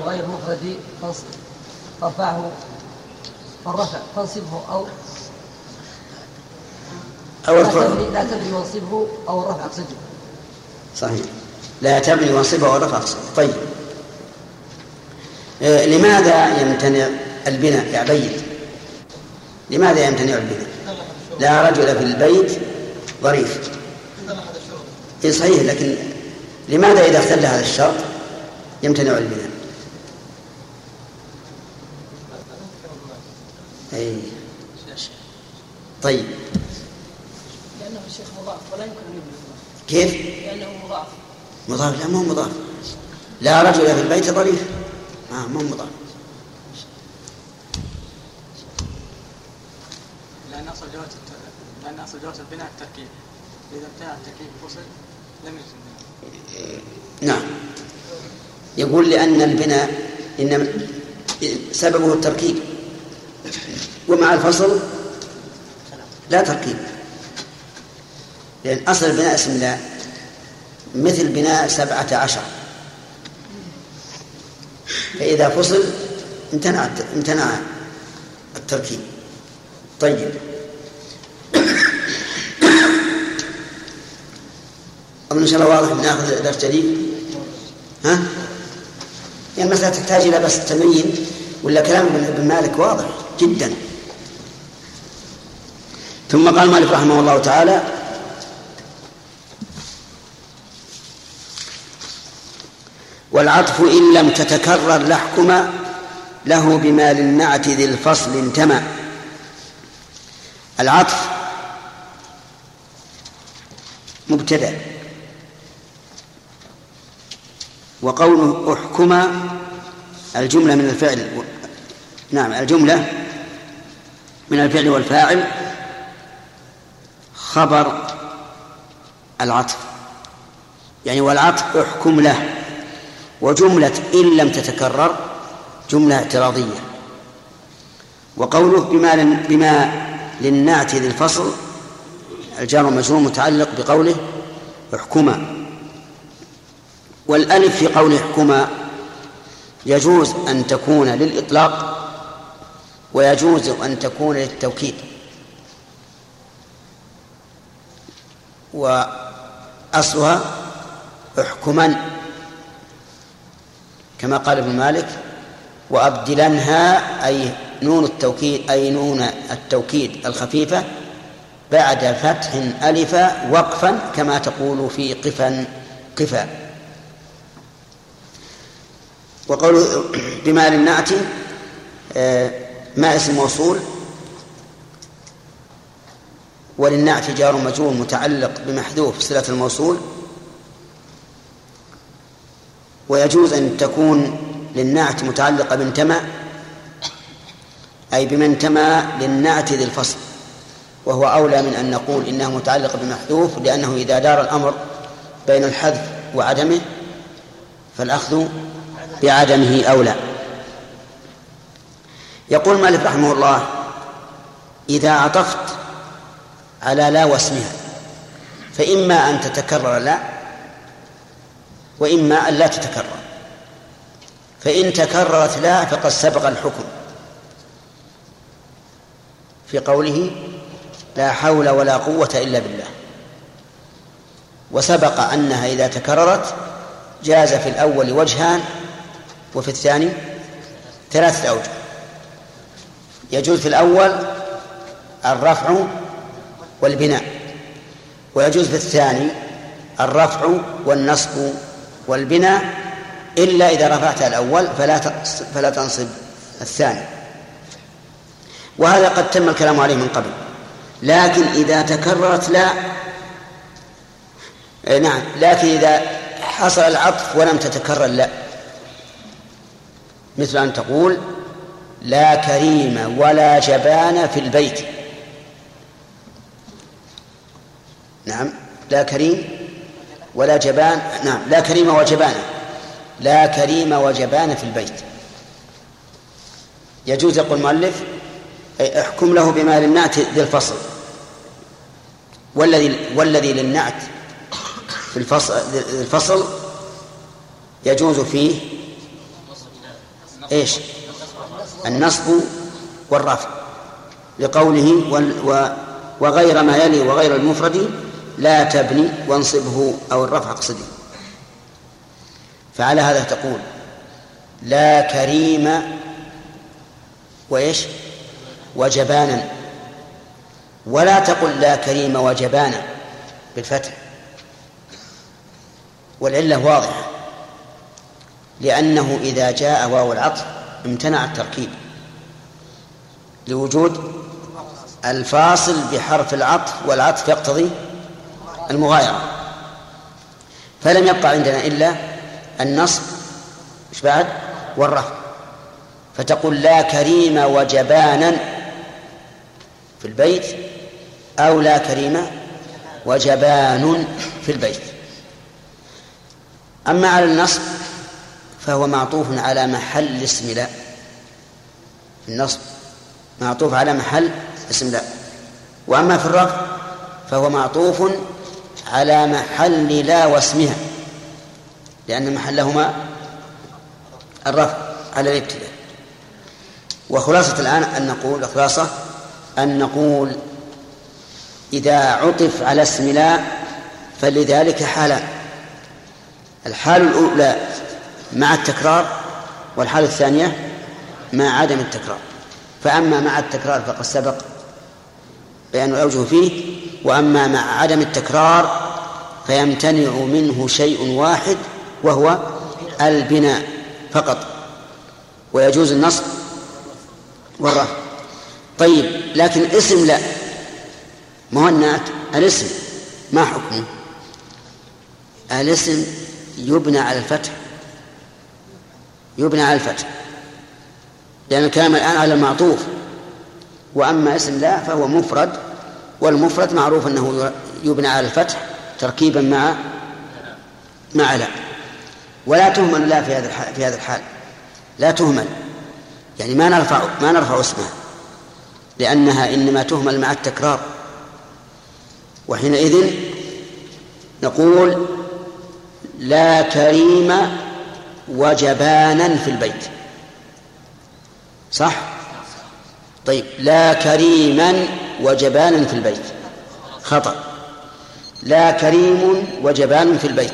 وغير مفرد فانص- فارفعه. فالرفع فانصبه أو أو تبني لا تبني وانصبه أو الرفع أقصده. صحيح. لا تبني وانصبها ورفع أقصد طيب. آه، لماذا يمتنع البناء؟ يا عبيد. لماذا يمتنع البناء؟ لا رجل في البيت ظريف. إيه صحيح لكن لماذا إذا اختل هذا الشرط يمتنع البناء؟ أي طيب لأنه الشيخ مضاف ولا يمكن أن يبنى كيف؟ لأنه مضاف. مضاف لا مو مضاف. لا رجل في البيت ظريف. آه مو مضاف. لأن أصل جواز الت- لأن أصل جواز البناء التركيب. إذا انتهى التركيب فصل لم يجوز البناء. نعم. يقول لأن البناء إنما سببه التركيب. ومع الفصل لا تركيب. لأن أصل البناء اسم الله مثل بناء سبعة عشر. فإذا فصل امتنع امتنع التركيب. طيب. أظن إن شاء الله واضح ناخذ درس جديد. ها؟ يعني المسألة تحتاج إلى بس تبين ولا كلام ابن مالك واضح جدا. ثم قال مالك رحمه الله تعالى والعطف إن لم تتكرر لحكم له بما للنعت ذي الفصل انتمى. العطف مبتدأ. وقوله احكم الجملة من الفعل نعم الجملة من الفعل والفاعل خبر العطف. يعني والعطف احكم له. وجملة إن لم تتكرر جملة اعتراضية. وقوله بما بما للنعت ذي الفصل الجار والمجرور متعلق بقوله احكما. والألف في قوله احكما يجوز أن تكون للإطلاق ويجوز أن تكون للتوكيد. وأصلها احكما كما قال ابن مالك وأبدلنها أي نون التوكيد أي نون التوكيد الخفيفة بعد فتح ألف وقفا كما تقول في قفا قفا. وقول بما للنعت آه، ما اسم موصول؟ وللنعت جار مجرور متعلق بمحذوف صلة الموصول. ويجوز أن تكون للنعت متعلقة بانتمى أي بمن انتمى للنعت ذي الفصل وهو أولى من أن نقول إنها متعلقة بمحذوف لأنه إذا دار الأمر بين الحذف وعدمه فالأخذ بعدمه أولى. يقول مالك رحمه الله إذا عطفت على لا واسمها فإما أن تتكرر لا وإما أن لا تتكرر. فإن تكررت لا فقد سبق الحكم. في قوله لا حول ولا قوة إلا بالله. وسبق أنها إذا تكررت جاز في الأول وجهان وفي الثاني ثلاثة أوجه. يجوز في الأول الرفع والبناء ويجوز في الثاني الرفع والنصب والبناء إلا إذا رفعت الأول فلا فلا تنصب الثاني. وهذا قد تم الكلام عليه من قبل. لكن إذا تكررت لا نعم لكن إذا حصل العطف ولم تتكرر لا. مثل أن تقول لا كريم ولا جبان في البيت. نعم لا كريم ولا جبان نعم لا كريم وجبان لا كريم وجبان في البيت. يجوز يقول المؤلف احكم له بما للنعت ذي الفصل. والذي والذي للنعت في الفصل الفصل يجوز فيه إيش؟ النصب والرفع لقوله وغير ما يلي وغير المفرد لا تبني وانصبه أو الرفع اقصدي. فعلى هذا تقول لا كريم وإيش؟ وجبانا. ولا تقل لا كريم وجبانا بالفتح. والعلة واضحة. لأنه إذا جاء واو العطف امتنع التركيب. لوجود الفاصل بحرف العطف والعطف يقتضي المغايرة. فلم يبقى عندنا إلا النصب إيش بعد؟ والرفع فتقول لا كريم وجبانا في البيت أو لا كريم وجبان في البيت. أما على النصب فهو معطوف على محل اسم لا. النصب معطوف على محل اسم لا. وأما في الرفع فهو معطوف على محل لا واسمها لأن محلهما الرفع على الابتداء. وخلاصة الآن أن نقول خلاصة أن نقول إذا عطف على اسم لا فلذلك حالان الحال الأولى مع التكرار والحالة الثانية مع عدم التكرار. فأما مع التكرار فقد سبق بيان الأوجه فيه وأما مع عدم التكرار فيمتنع منه شيء واحد وهو البناء فقط ويجوز النصب والرفع. طيب لكن اسم لا. النات؟ الاسم. ما حكمه؟ الاسم يبنى على الفتح. يبنى على الفتح. لأن الكلام الآن على المعطوف. وأما اسم لا فهو مفرد. والمفرد معروف أنه يبنى على الفتح تركيبا مع مع لا. ولا تهمل لا في هذا في هذا الحال. لا تهمل. يعني ما نرفع ما نرفع اسمها. لأنها إنما تهمل مع التكرار. وحينئذ نقول لا كريم وجبانا في البيت. صح؟ طيب. لا كريما وجبانا في البيت. خطأ. لا كريم وجبان في البيت.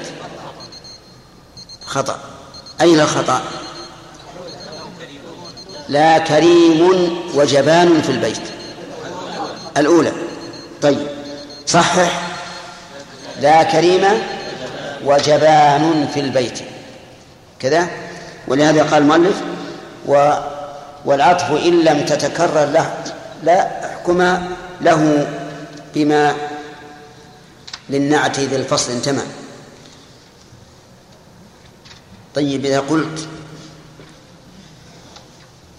خطأ. أين الخطأ؟ لا كريم وجبان في البيت. الأولى. طيب. صحح. لا كريم وجبان في البيت. كذا. ولهذا قال المؤلف و والعطف إن لم تتكرر له لا. احكم له بما للنعت ذي الفصل انتمى طيب إذا قلت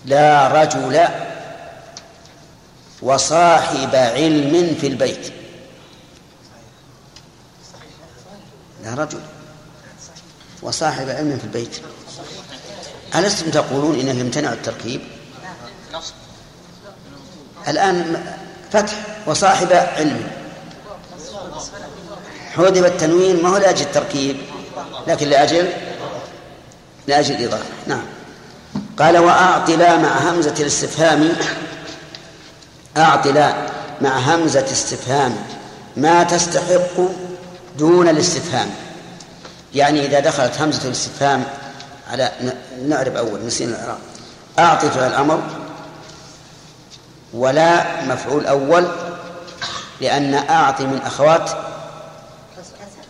لا رجل وصاحب علم في البيت. لا رجل وصاحب علم في البيت. ألستم تقولون إنه يمتنع التركيب؟ الآن فتح وصاحب علم. حذف التنوين ما هو لأجل التركيب لكن لأجل لأجل الإضافة. نعم. قال وأعط لا مع همزة الاستفهام أعط لا مع همزة استفهام ما تستحق دون الاستفهام. يعني إذا دخلت همزة الاستفهام على نعرف أول نسينا الإعراب. أعطي فعل الأمر ولا مفعول أول لأن أعطي من أخوات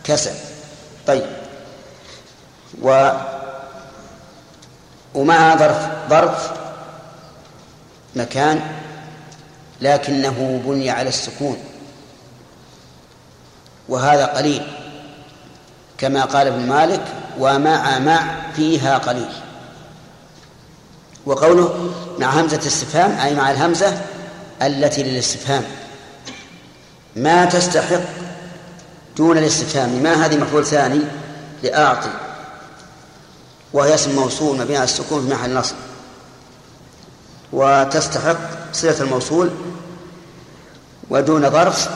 كسل. طيب. و ومع ظرف ظرف مكان لكنه بني على السكون. وهذا قليل كما قال ابن مالك ومع مع فيها قليل. وقوله مع همزة استفهام أي مع الهمزة التي للاستفهام. ما تستحق دون الاستفهام؟ ما هذه مفعول ثاني لأعطي؟ وهي اسم موصول مبني على السكون في محل نصب. وتستحق صلة الموصول ودون ظرف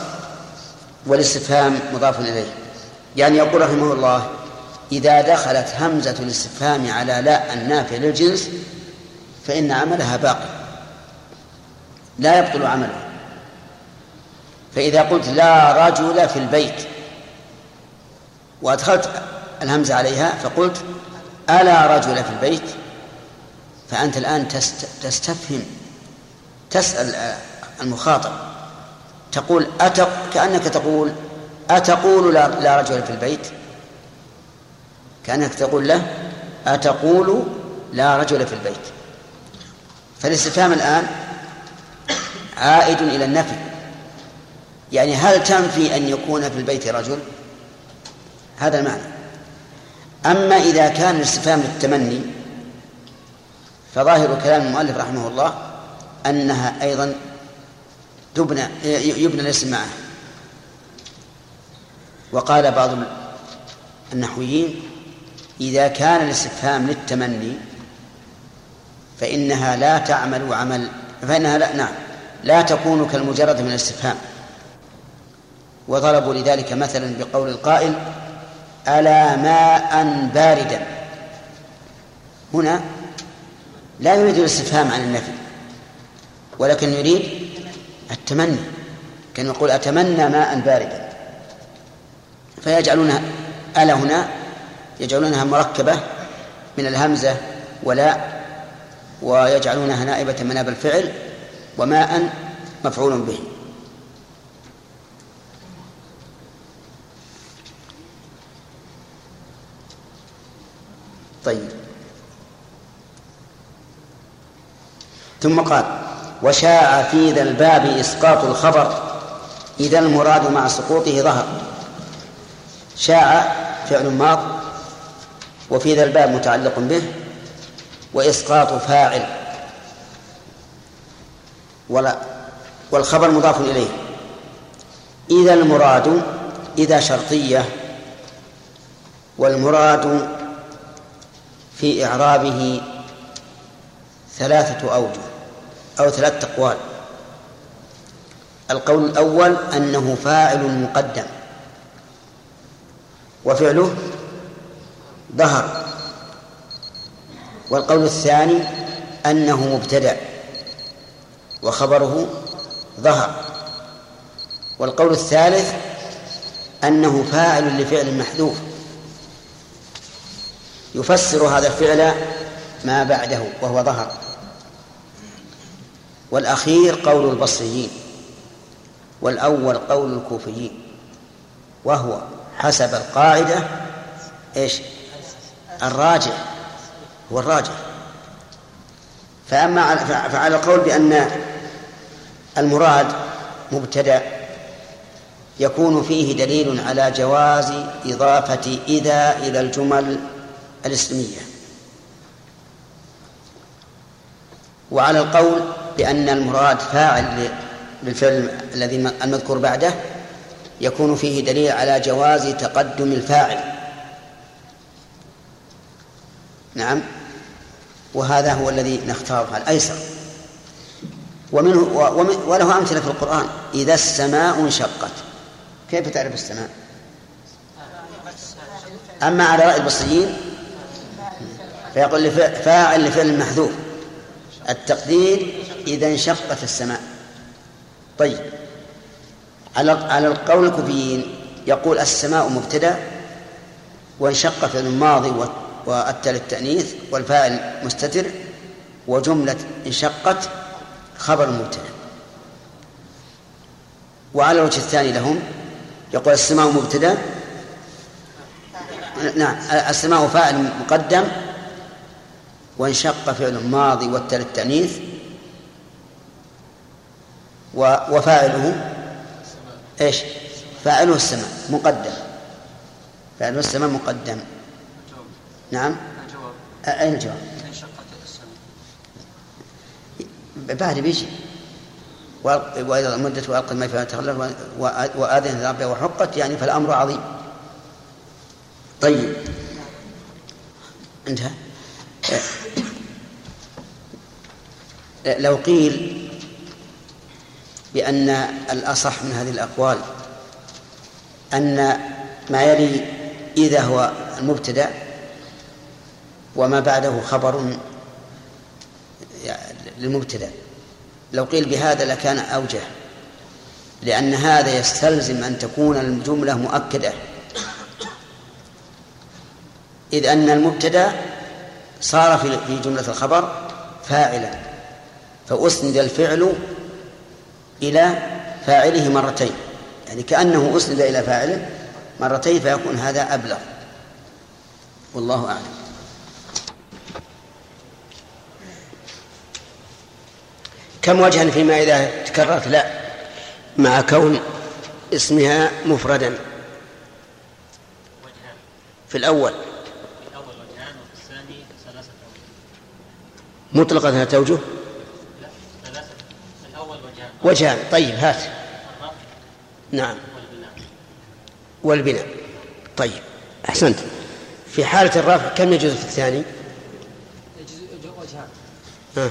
والاستفهام مضاف إليه. يعني يقول رحمه الله إذا دخلت همزة الاستفهام على لا النافع للجنس فإن عملها باقي. لا يبطل عمله. فإذا قلت لا رجل في البيت وأدخلت الهمزة عليها فقلت ألا رجل في البيت؟ فأنت الآن تستفهم تسأل المخاطب. تقول أتق كأنك تقول أتقول لا, لا رجل في البيت؟ كأنك تقول له أتقول لا رجل في البيت. فالاستفهام الآن عائد إلى النفي. يعني هل تنفي أن يكون في البيت رجل؟ هذا المعنى. أما إذا كان الاستفهام للتمني فظاهر كلام المؤلف رحمه الله أنها أيضا تبنى يبنى الاسم معه. وقال بعض النحويين إذا كان الاستفهام للتمني فإنها لا تعمل عمل فإنها لا نعم لا تكون كالمجرد من الاستفهام. وضربوا لذلك مثلا بقول القائل ألا ماء باردا. هنا لا يريد الاستفهام عن النفي ولكن يريد التمني. كان يقول أتمنى ماء باردا. فيجعلونها ألا هنا يجعلونها مركبة من الهمزة ولا ويجعلونها نائبة مناب الفعل وماء مفعول به. طيب. ثم قال وشاع في ذا الباب إسقاط الخبر إذا المراد مع سقوطه ظهر. شاع فعل ماض وفي ذا الباب متعلق به وإسقاط فاعل. ولا والخبر مضاف إليه. إذا المراد إذا شرطية. والمراد في إعرابه ثلاثة أوجه أو ثلاثة أقوال. القول الأول أنه فاعل مقدم. وفعله ظهر. والقول الثاني أنه مبتدأ وخبره ظهر. والقول الثالث أنه فاعل لفعل محذوف. يفسر هذا الفعل ما بعده وهو ظهر. والأخير قول البصريين والأول قول الكوفيين وهو حسب القاعدة إيش؟ الراجع. هو الراجع فأما فعلى القول بأن المراد مبتدأ يكون فيه دليل على جواز إضافة إذا إلى الجمل الإسلامية وعلى القول بأن المراد فاعل للفعل الذي المذكور بعده يكون فيه دليل على جواز تقدم الفاعل. نعم. وهذا هو الذي نختاره الأيسر. ومنه وله أمثلة في القرآن. إذا السماء انشقت. كيف تعرف السماء؟ أما على رأي البصريين فيقول فاعل لفعل محذوف. التقدير إذا انشقت السماء. طيب. على على القول الكوفيين يقول السماء مبتدأ وانشق فعل الماضي والتاء للتأنيث والفاعل مستتر وجملة انشقت خبر مبتدأ. وعلى الوجه الثاني لهم يقول السماء مبتدأ. نعم السماء فاعل مقدم. وانشق فعل ماضي والتاء للتأنيث وفاعله إيش؟ فاعله السماء مقدم. فاعله السماء مقدم. نعم. أين الجواب؟ بعد بيجي. وإذا مدت وألقى ما فيها تخلف وآذن ربها وحقت يعني فالأمر عظيم. طيب. انتهى. لو قيل بأن الأصح من هذه الأقوال أن ما يلي إذا هو المبتدأ وما بعده خبر للمبتدأ لو قيل بهذا لكان أوجه لأن هذا يستلزم أن تكون الجملة مؤكدة. إذ أن المبتدأ صار في جملة الخبر فاعلا فأسند الفعل إلى فاعله مرتين. يعني كأنه أسند إلى فاعله مرتين فيكون هذا أبلغ. والله أعلم. كم وجها فيما إذا تكررت؟ لا. مع كون اسمها مفردا. في الأول. مطلقة ثلاثة أوجه وجهان. طيب هات. نعم. والبناء. طيب أحسنت. في حالة الرفع كم يجوز في الثاني؟ يجوز وجهان. ها.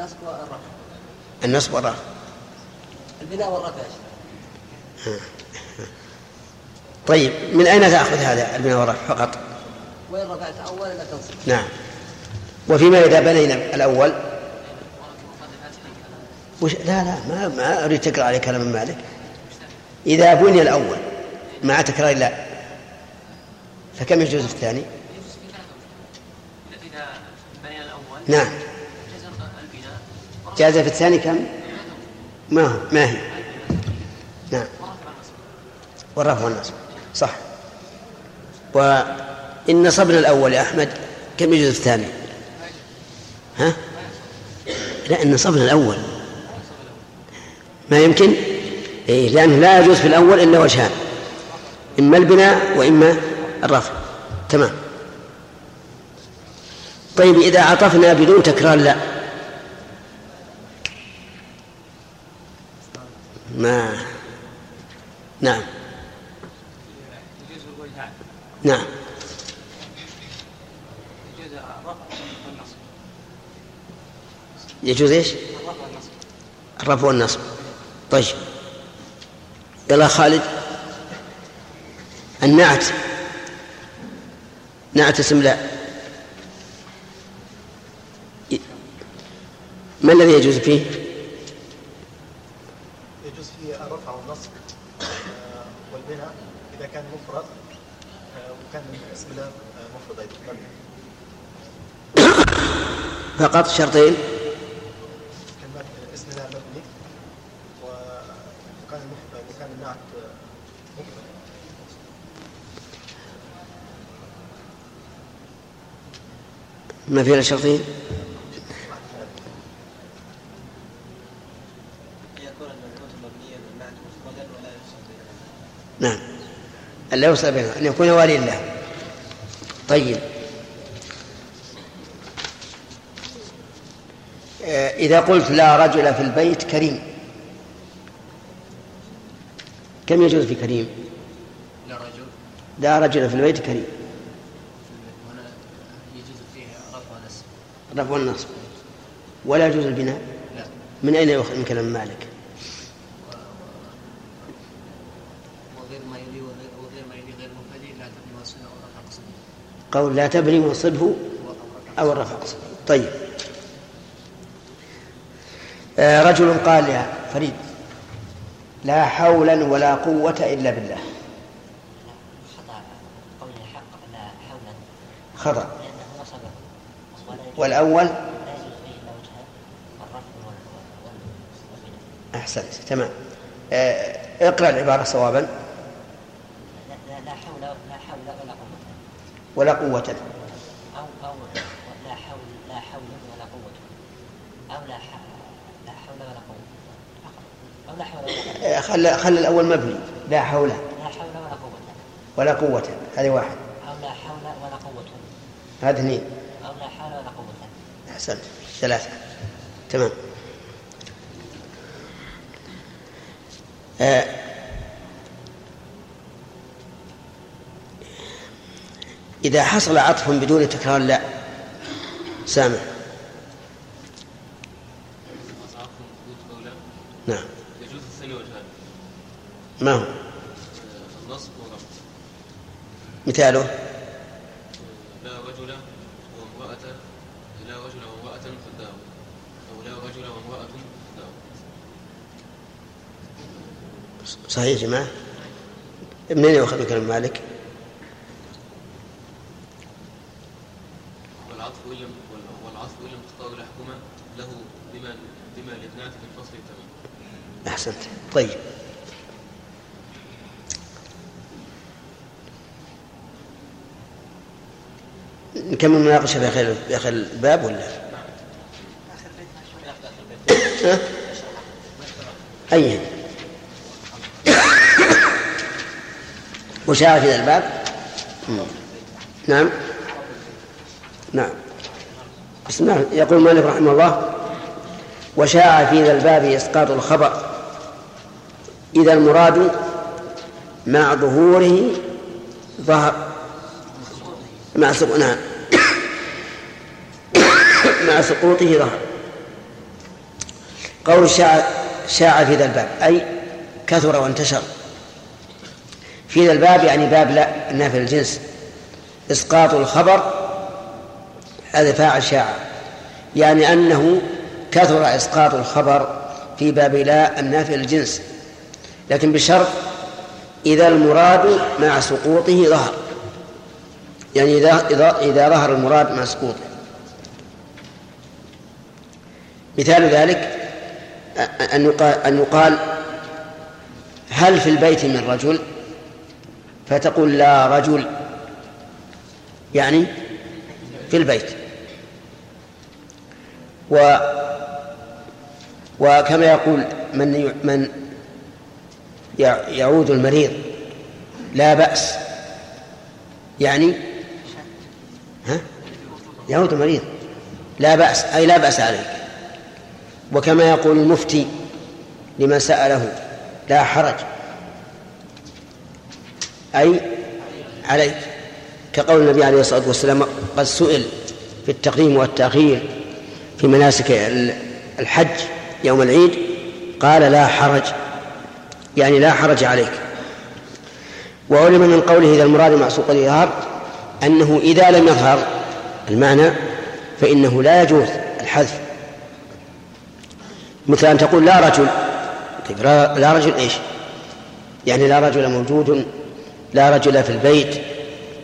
النصب والرفع. النصب والرفع. البناء والرفع يا شيخ. طيب من أين تأخذ هذا البناء والرفع فقط؟ وإن رفعت أولا لا تنصب. نعم. وفيما إذا بنينا الأول؟ وش؟ لا لا ما ما أريد تقرأ عليه كلام مالك. إذا بني الأول مع تكرار لا فكم يجوز في الثاني؟ إذا بنينا الأول نعم. جاز في الثاني كم؟ ما هو ما هي؟ نعم والرفع والنصب صح وإن نصبنا الأول يا أحمد كم يجوز الثاني؟ ها؟ لا إن نصبنا الأول ما يمكن؟ إيه لأنه لا يجوز في الأول إلا وجهان إما البناء وإما الرفع تمام طيب إذا عطفنا بدون تكرار لا ما نعم نعم يجوز إيش؟ الرفع والنصب. طيب. يلا خالد. النعت نعت اسم لا. ما الذي يجوز فيه؟ يجوز فيه الرفع والنصب آه، والبناء إذا كان مفرد مفرد أيضا فقط شرطين. كان اسم الله مبني وكان المف- وكان النعت مفرد ما في الا شرطين. نعم. أن لا يوصل بينهم أن يكون واليا له طيب. آه، إذا قلت لا رجل في البيت كريم. كم يجوز في كريم؟ لا رجل. لا رجل في البيت كريم. يجوز فيه رفع الرفع والنصب ولا يجوز البناء؟ لا. من أين كلام مالك؟ وغير ما يلي وغير, وغير ما يلي غير مفردي لا تبني وصلنا ورفع قصده قول لا تبني وانصبه أو الرفع طيب. آه، رجل قال يا فريد لا حولا ولا قوة إلا بالله. خطأ. والأول؟ أحسنت تمام. آه، اقرأ العبارة صوابا لا, لا, لا حول لا حول ولا قوة ولا قوة. أو أو لا حول لا حول ولا قوة. أو لا ح- لا حول ولا قوة. أو لا حول ولا قوة. آه، خل خل الأول مبني. لا حول. لا حول ولا قوة. ولا قوة. هذه واحد. أو لا حول ولا قوة. هذه اثنين. أو لا حول ولا قوة. أحسنت. ثلاثة. تمام. آه، إذا حصل عطف بدون تكرار لا. سامع. نعم. يجوز الثاني وجهان ما هو؟ النصب مثاله؟ لا رجل وامرأة لا رجل وامرأة فالدار أو لا رجل وامرأة فالدار صحيح يا جماعة. منين يؤخذ من كلام مالك والعطف إن لم وال- والعطف إن لم تختار الحكومة له بما بما للنعت في الفصل التمام أحسنت طيب. نكمل المناقشة في آخر في آخر الباب ولا؟ أي وشاء في ذا الباب. نعم. نعم. بسم الله. يقول مالك رحمه الله وشاع في ذا الباب إسقاط الخبر. إذا المراد مع ظهوره ظهر مع سقوط نعم. مع سقوطه ظهر. قول شاع شاع في ذا الباب أي كثر وانتشر. في ذا الباب يعني باب لا النافية الجنس إسقاط الخبر هذا فاعل شاع. يعني أنه كثر إسقاط الخبر في باب لا النافع الجنس لكن بشرط إذا المراد مع سقوطه ظهر. يعني إذا إذا إذا ظهر المراد مع سقوطه. مثال ذلك أن يقال, أن يقال هل في البيت من رجل؟ فتقول لا رجل. يعني في البيت. و وكما يقول من من يعود المريض. لا بأس. يعني؟ ها؟ يعود المريض. لا بأس. أي لا بأس عليك. وكما يقول المفتي لمن سأله لا حرج. أي عليك. كقول النبي عليه الصلاة والسلام قد سئل في التقديم والتأخير في مناسك الحج يوم العيد قال لا حرج. يعني لا حرج عليك. وعلم من قوله إذا المراد مع سوق الإظهار أنه إذا لم يظهر المعنى فإنه لا يجوز الحذف. مثل أن تقول لا رجل. طيب لا رجل إيش؟ يعني لا رجل موجود لا رجل في البيت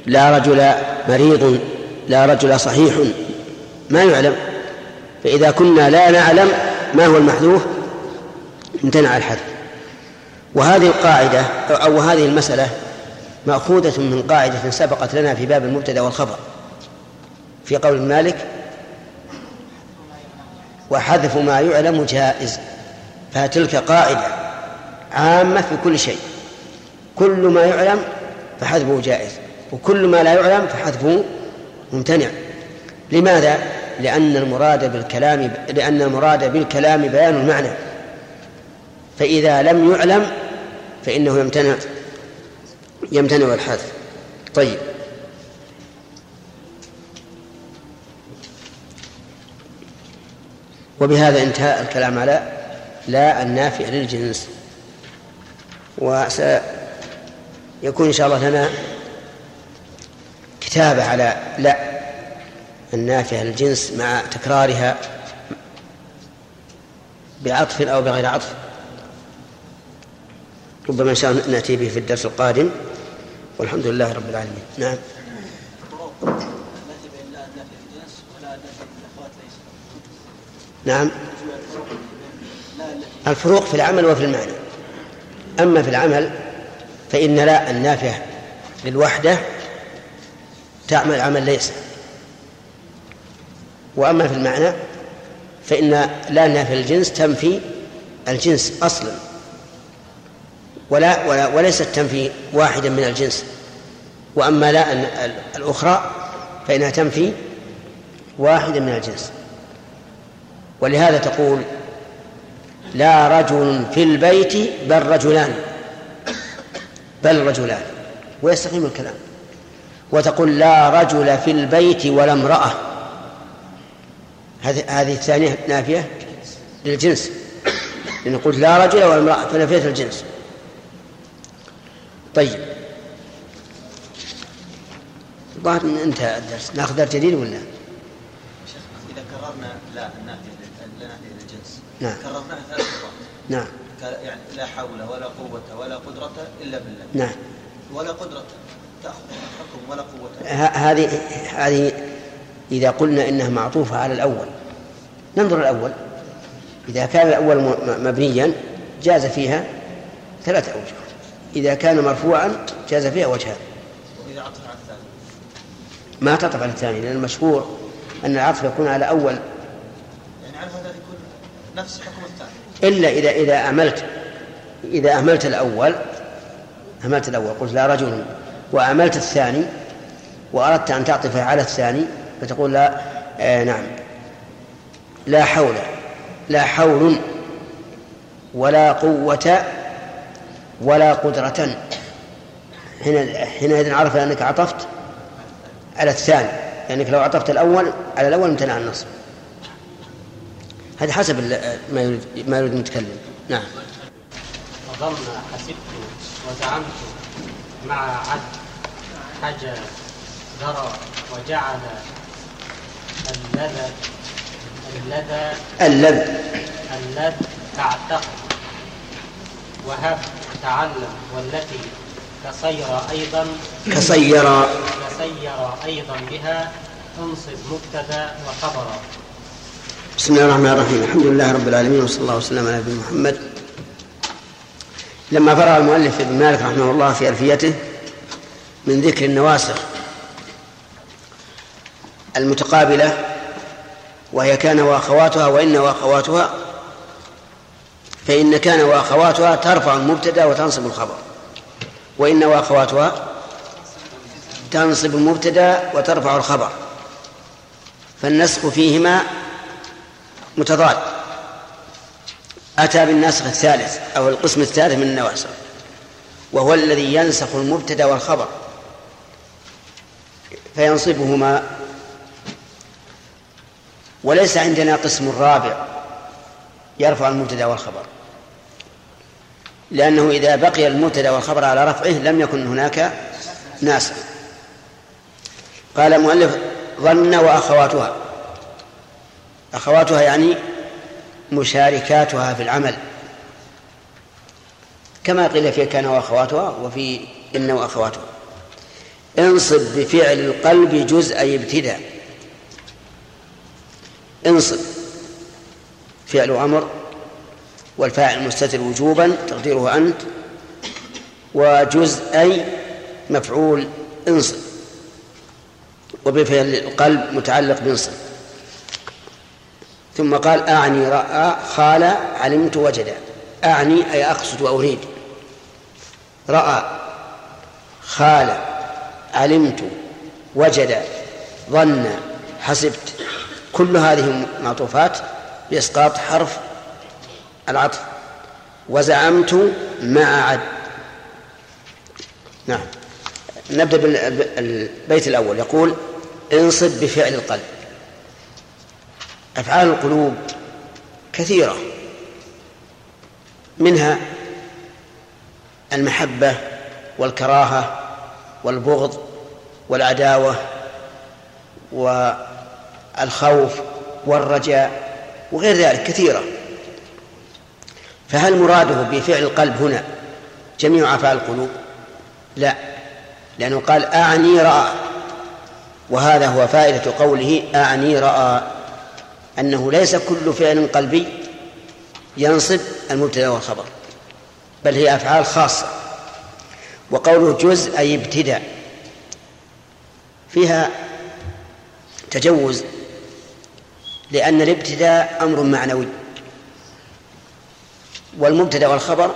لا رجل مريض لا رجل صحيح. ما يعلم. فإذا كنا لا نعلم ما هو المحذوف امتنع الحذف. وهذه القاعدة أو هذه المسألة مأخوذة من قاعدة سبقت لنا في باب المبتدأ والخبر. في قول مالك وحذف ما يعلم جائز. فتلك قاعدة عامة في كل شيء. كل ما يعلم فحذفه جائز وكل ما لا يعلم فحذفه ممتنع. لماذا؟ لأن المراد بالكلام لأن المراد بالكلام بيان المعنى. فإذا لم يعلم فإنه يمتنع يمتنع الحذف طيب. وبهذا انتهى الكلام على لا النافع للجنس. وسيكون إن شاء الله لنا كتابة على لا النافع للجنس مع تكرارها بعطف أو بغير عطف. ربما إن شاء الله نأتي به في الدرس القادم. والحمد لله رب العالمين. نعم. نعم. الفروق في العمل وفي المعنى. أما في العمل فإن لا النافع للوحدة تعمل عمل ليس. وأما في المعنى فإن لا النافع للجنس تنفي الجنس أصلا. ولا, ولا وليست تنفي واحدا من الجنس. وأما لا الأخرى فإنها تنفي واحدا من الجنس. ولهذا تقول لا رجل في البيت بل رجلان. بل رجلان. ويستقيم الكلام. وتقول لا رجل في البيت ولا امرأة. هذه هذه الثانية نافية للجنس. لأن قلت لا رجل ولا امرأة فنفيت الجنس. طيب. الظاهر إن انتهى الدرس ناخذ درس جديد ولا؟ شيخ إذا كررنا لا النافيه لنافيه للجنس نعم. كررناها ثلاث مرات. نعم. يعني لا حول ولا قوة ولا قدرة إلا بالله. نعم. ولا قدرة تأخذ حكم ولا قوة. هذه هذه إذا قلنا إنها معطوفة على الأول ننظر الأول. إذا كان الأول مبنيا جاز فيها ثلاثة أوجه. إذا كان مرفوعا جاز فيها وجهان. وإذا عطف على الثاني. ما تعطف على الثاني لأن المشهور أن العطف يكون على أول. يعني على هذا يكون نفس حكم الثاني. إلا إذا إذا أهملت إذا أهملت الأول أهملت الأول قلت لا رجل وأهملت الثاني وأردت أن تعطف على الثاني فتقول لا آه نعم. لا حول لا حول ولا قوة ولا قدرة. حين حينئذ عرف أنك عطفت على الثاني لأنك لو عطفت الأول على الأول امتنع النصب. هذا حسب ما يريد ما يريد المتكلم. نعم. وضم حسبت وزعمت مع عد حجى ذرى وجعل اللذ اللذ اللذ اللذ تعتقد. وهب تعلم والتي كصير أيضا كصير. كصير أيضا بها انصب مبتدا وخبرا. بسم الله الرحمن الرحيم. الحمد لله رب العالمين وصلى الله وسلم على نبينا محمد. لما فرغ المؤلف ابن مالك رحمه الله في ألفيته من ذكر النواسخ المتقابلة وهي كان وأخواتها وإن وأخواتها فإن كان وأخواتها ترفع المبتدأ وتنصب الخبر. وإن وأخواتها تنصب المبتدأ وترفع الخبر. فالنسخ فيهما متضاد. أتى بالنسخ الثالث أو القسم الثالث من النواسخ وهو الذي ينسخ المبتدأ والخبر. فينصبهما. وليس عندنا قسم رابع يرفع المبتدأ والخبر. لأنه إذا بقي المبتدأ والخبر على رفعه لم يكن هناك ناسخ قال المؤلف ظن وأخواتها. أخواتها يعني مشاركاتها في العمل. كما قيل في كان وأخواتها وفي إن وأخواتها. انصب بفعل القلب جزء ابتداء. انصب. فعل أمر والفاعل مستتر وجوبا تقديره أنت وجزء مفعول انصب. وبفعل القلب متعلق بانصب. ثم قال أعني رأى خال علمت وجد. أعني أي أقصد وأريد. رأى خال علمت وجد ظن حسبت. كل هذه معطوفات بإسقاط حرف العطف. وزعمت مع عد نعم. نبدأ بالبيت الأول. يقول انصب بفعل القلب. أفعال القلوب كثيرة. منها المحبة والكراهة والبغض والعداوة والخوف والرجاء وغير ذلك. كثيرة. فهل مراده بفعل القلب هنا جميع أفعال القلوب؟ لا لأنه قال أعني رأى وهذا هو فائدة قوله أعني رأى أنه ليس كل فعل قلبي ينصب المبتدأ والخبر بل هي أفعال خاصة وقوله جزء أي ابتداء فيها تجوز لأن الابتداء أمر معنوي. والمبتدأ والخبر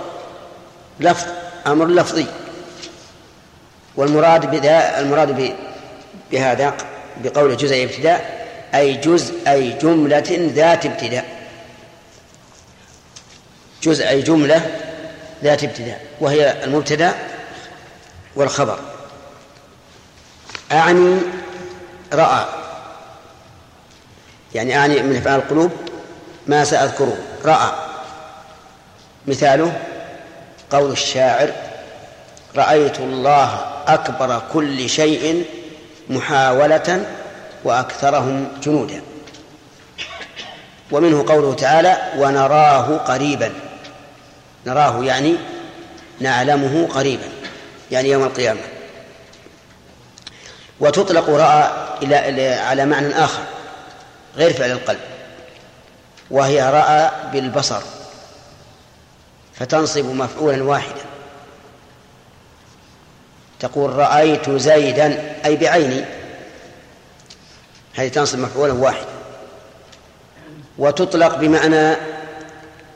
لفظ أمر لفظي. والمراد بذا المراد بهذا بقول جزء ابتداء أي جزء أي جملة ذات ابتداء. جزء أي جملة ذات ابتداء وهي المبتدأ والخبر. أعني رأى. يعني أعني من أفعال القلوب ما سأذكره رأى. مثاله قول الشاعر رأيت الله أكبر كل شيء محاولة وأكثرهم جنودا. ومنه قوله تعالى ونراه قريبا. نراه يعني نعلمه قريبا يعني يوم القيامة. وتطلق رأى إلى على معنى آخر غير فعل القلب وهي رأى بالبصر. فتنصب مفعولا واحدا. تقول رأيت زيدا أي بعيني. هذه تنصب مفعولا واحدا. وتطلق بمعنى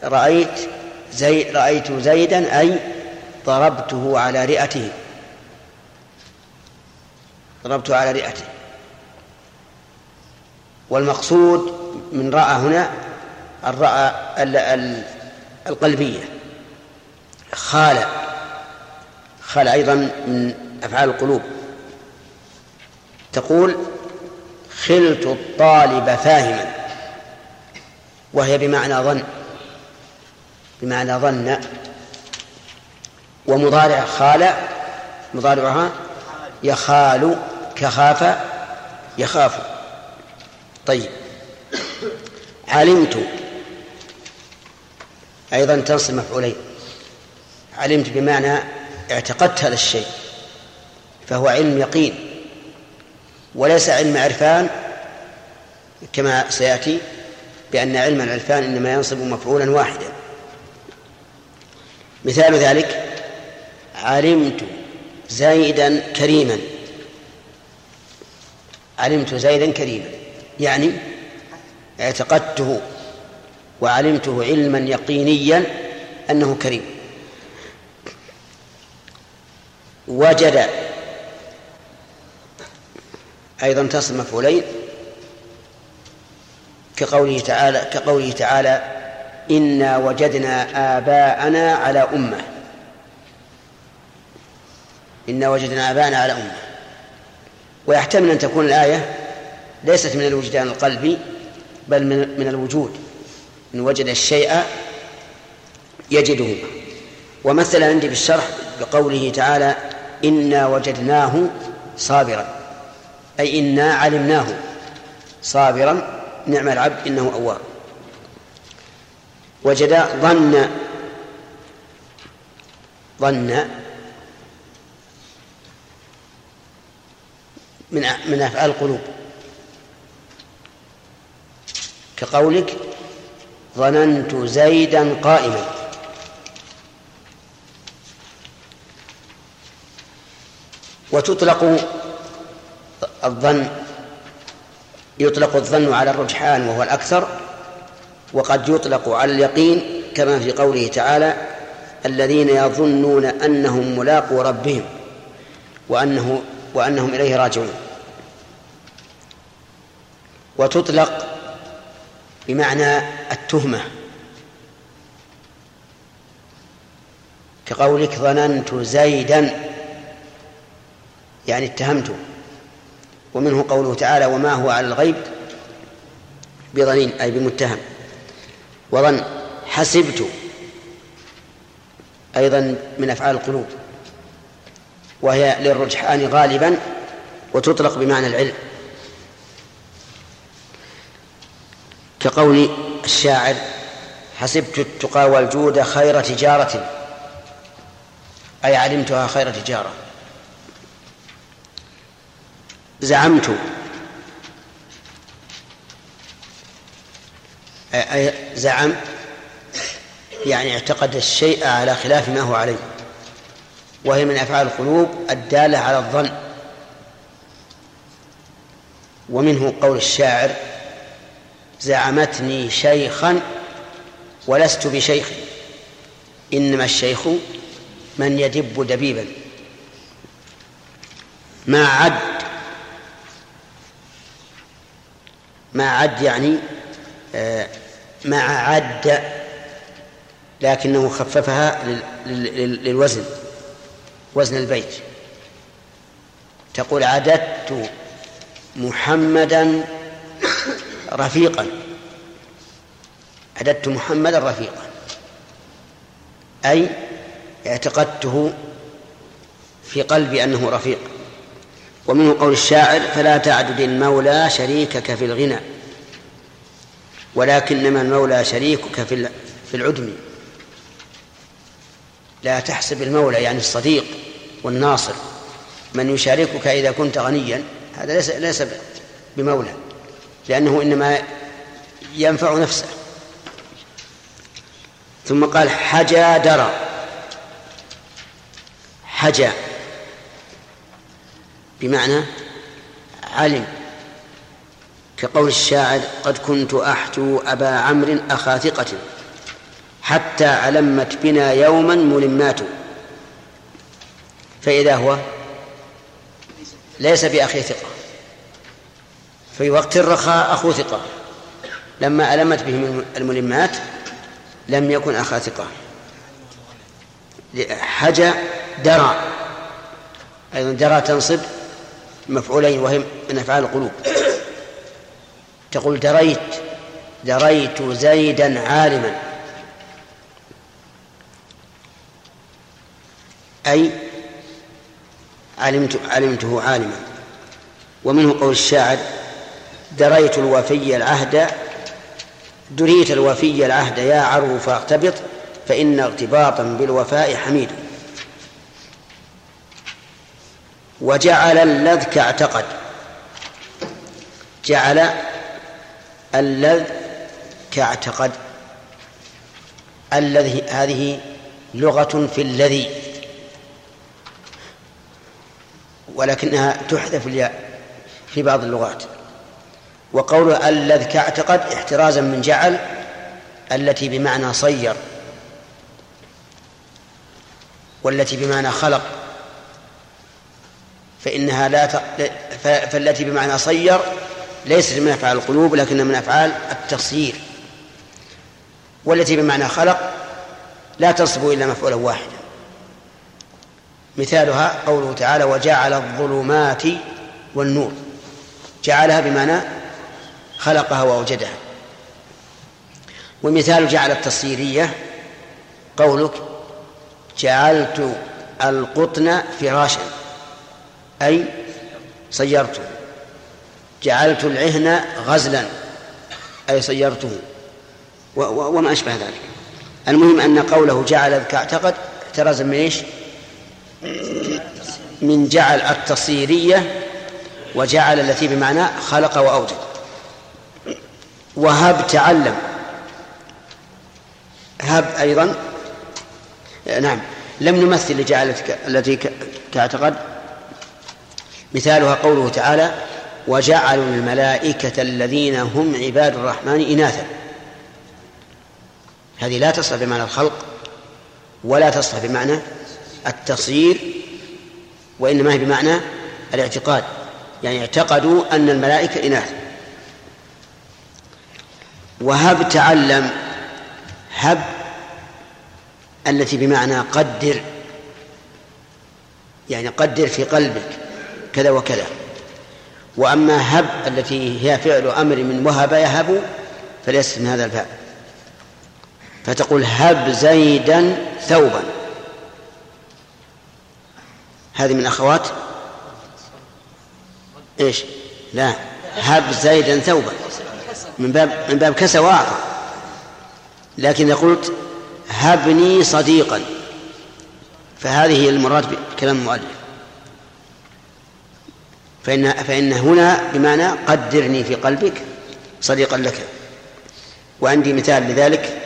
رأيت زي رأيت زيدا أي ضربته على رئته. ضربته على رئته. والمقصود من رأى هنا الرأى القلبية. خال خال أيضا من أفعال القلوب. تقول خلت الطالب فاهما وهي بمعنى ظن بمعنى ظن ومضارع خال مضارعها يخال كخاف يخاف. طيب. علمت أيضا تنصب مفعولين. علمت بمعنى اعتقدت هذا الشيء فهو علم يقين وليس علم عرفان كما سيأتي بأن علم العرفان إنما ينصب مفعولا واحدا. مثال ذلك علمت زيدا كريما. علمت زيدا كريما يعني اعتقدته وعلمته علما يقينيا أنه كريم. وجد أيضا تصل مفعولين كقوله تعالى كقوله تعالى انا وجدنا اباءنا على امه. انا وجدنا اباءنا على امه. ويحتمل أن تكون الآية ليست من الوجدان القلبي بل من, من الوجود. إن وجد الشيء يجده. ومثل عندي بالشرح بقوله تعالى إنا وجدناه صابرا. أي إنا علمناه صابرا. نعم العبد إنه أواب. وجد ظن ظن من من أفعال القلوب. كقولك ظننت زيدا قائما. وتطلق الظن يطلق الظن على الرجحان وهو الأكثر وقد يطلق على اليقين كما في قوله تعالى الذين يظنون أنهم ملاقو ربهم وأنه وأنهم إليه راجعون. وتطلق بمعنى التهمة كقولك ظننت زيدا. يعني اتهمته. ومنه قوله تعالى وما هو على الغيب بظنين أي بمتهم. وظن حسبت أيضا من أفعال القلوب. وهي للرجحان غالبا وتطلق بمعنى العلم. كقول الشاعر حسبت التقى والجود خير تجارة أي علمتها خير تجارة. زعمت. زعم يعني اعتقد الشيء على خلاف ما هو عليه وهي من أفعال القلوب الدالة على الظن. ومنه قول الشاعر زعمتني شيخا ولست بشيخ إنما الشيخ من يدب دبيبا. ما عد ما عد يعني آه، مع عد لكنه خففها للوزن وزن البيت. تقول عددت محمدا رفيقا. عددت محمدا رفيقا. أي اعتقدته في قلبي أنه رفيق. ومنه قول الشاعر فلا تعدد المولى شريكك في الغنى ولكنما المولى شريكك في في العدم. لا تحسب المولى يعني الصديق والناصر. من يشاركك إذا كنت غنيا هذا ليس ليس بمولى لأنه إنما ينفع نفسه. ثم قال حجا درى حجا. بمعنى علم. كقول الشاعر قد كنت أحجو أبا عمرو أخا ثقة حتى علمت بنا يوما ملمات. فإذا هو ليس بأخي ثقة في وقت الرخاء أخو ثقة. لما ألمت بهم الملمات لم يكن أخا ثقة. حجى درى. أيضا درى تنصب مفعولين وهم من أفعال القلوب. تقول دريت دريت زيدا عالما. أي علمت علمته عالما. ومنه قول الشاعر دريت الوفي العهد دريت الوفي العهد يا عرو فاغتبط فإن اغتباطا بالوفاء حميد. وجعل اللذ كاعتقد جعل اللذ كاعتقد الذي هذه لغة في الذي. ولكنها تحذف الياء في بعض اللغات. وقول اللذ كاعتقد احترازا من جعل التي بمعنى صير. والتي بمعنى خلق. فإنها لا ت... فالتي بمعنى صير ليست من أفعال القلوب لكنها من أفعال التصيير والتي بمعنى خلق لا تصب إلا مفعولا واحدا. مثالها قوله تعالى وجعل الظلمات والنور. جعلها بمعنى خلقها وأوجدها. ومثال جعل التصيرية قولك جعلت القطن فراشا. أي صيرته جعلت العهن غزلا. أي صيرته وما أشبه ذلك. المهم أن قوله جعل كاعتقد احترازا من إيش؟ من جعل التصيرية وجعل التي بمعنى خلق وأوجد. وهب تعلم. هب أيضا. نعم. لم نمثل لجعلتك التي كاعتقد. مثالها قوله تعالى وجعلوا الملائكة الذين هم عباد الرحمن إناثا. هذه لا تصلح بمعنى الخلق ولا تصلح بمعنى التصير وإنما هي بمعنى الاعتقاد. يعني اعتقدوا أن الملائكة إناث وهب تعلم هب التي بمعنى قدر يعني قدر في قلبك. كذا وكذا. وأما هب التي هي فعل أمر من وهب يهب فليست من هذا الباب فتقول هب زيدا ثوبا. هذه من أخوات؟ إيش؟ لا. هب زيدا ثوبا. من باب من باب كسى وأعطى لكن إذا قلت هبني صديقا فهذه المراد بكلام المؤلف. فإن فإن هنا بمعنى قدرني في قلبك صديقا لك وعندي مثال لذلك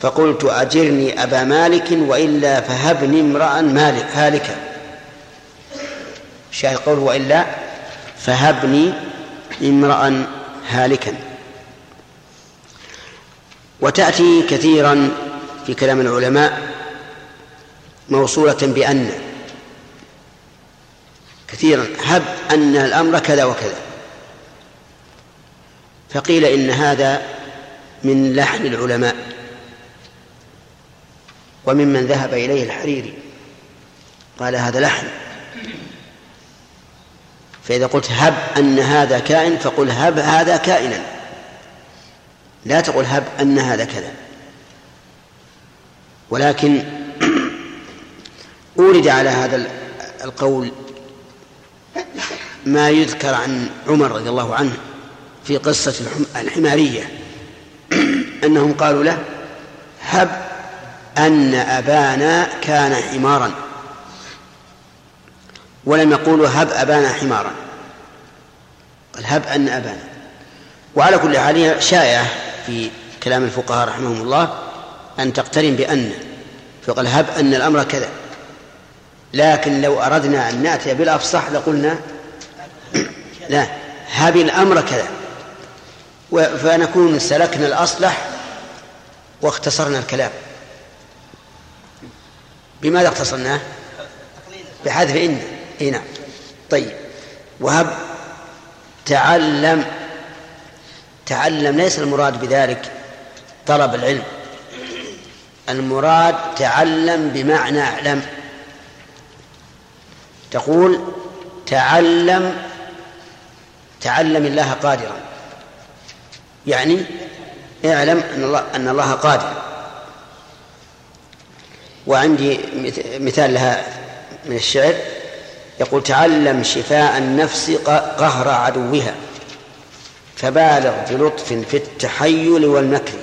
فقلت أجرني أبا مالك وإلا فهبني امرأ مالك هالكا الشاهد قول وإلا فهبني امرأ هالكا. وتأتي كثيرا في كلام العلماء موصولة بأن كثيرا هب أن الأمر كذا وكذا. فقيل إن هذا من لحن العلماء وممن ذهب إليه الحريري. قال هذا لحن. فإذا قلت هب أن هذا كائن فقل هب هذا كائنا. لا تقل هب أن هذا كذا. ولكن أورد على هذا القول ما يذكر عن عمر رضي الله عنه في قصة الحمارية. أنهم قالوا له هب أن أبانا كان حمارا. ولم يقولوا هب أبانا حمارا. قال هب أن أبانا. وعلى كل حال شائعة في كلام الفقهاء رحمهم الله أن تقترن بأن. فقال هب أن الأمر كذا. لكن لو أردنا أن نأتي بالأفصح لقلنا لا هب الأمر كذا. فنكون سلكنا الأصلح واختصرنا الكلام. بماذا اختصرناه بحذف إن. إي نعم. طيب. وهب تعلم تعلم ليس المراد بذلك طلب العلم. المراد تعلم بمعنى أعلم. تقول تعلم تعلم الله قادرا. يعني اعلم أن الله أن الله قادر. وعندي مثال لها من الشعر. يقول تعلم شفاء النفس قهر عدوها. فبالغ بلطف في التحيل والمكر.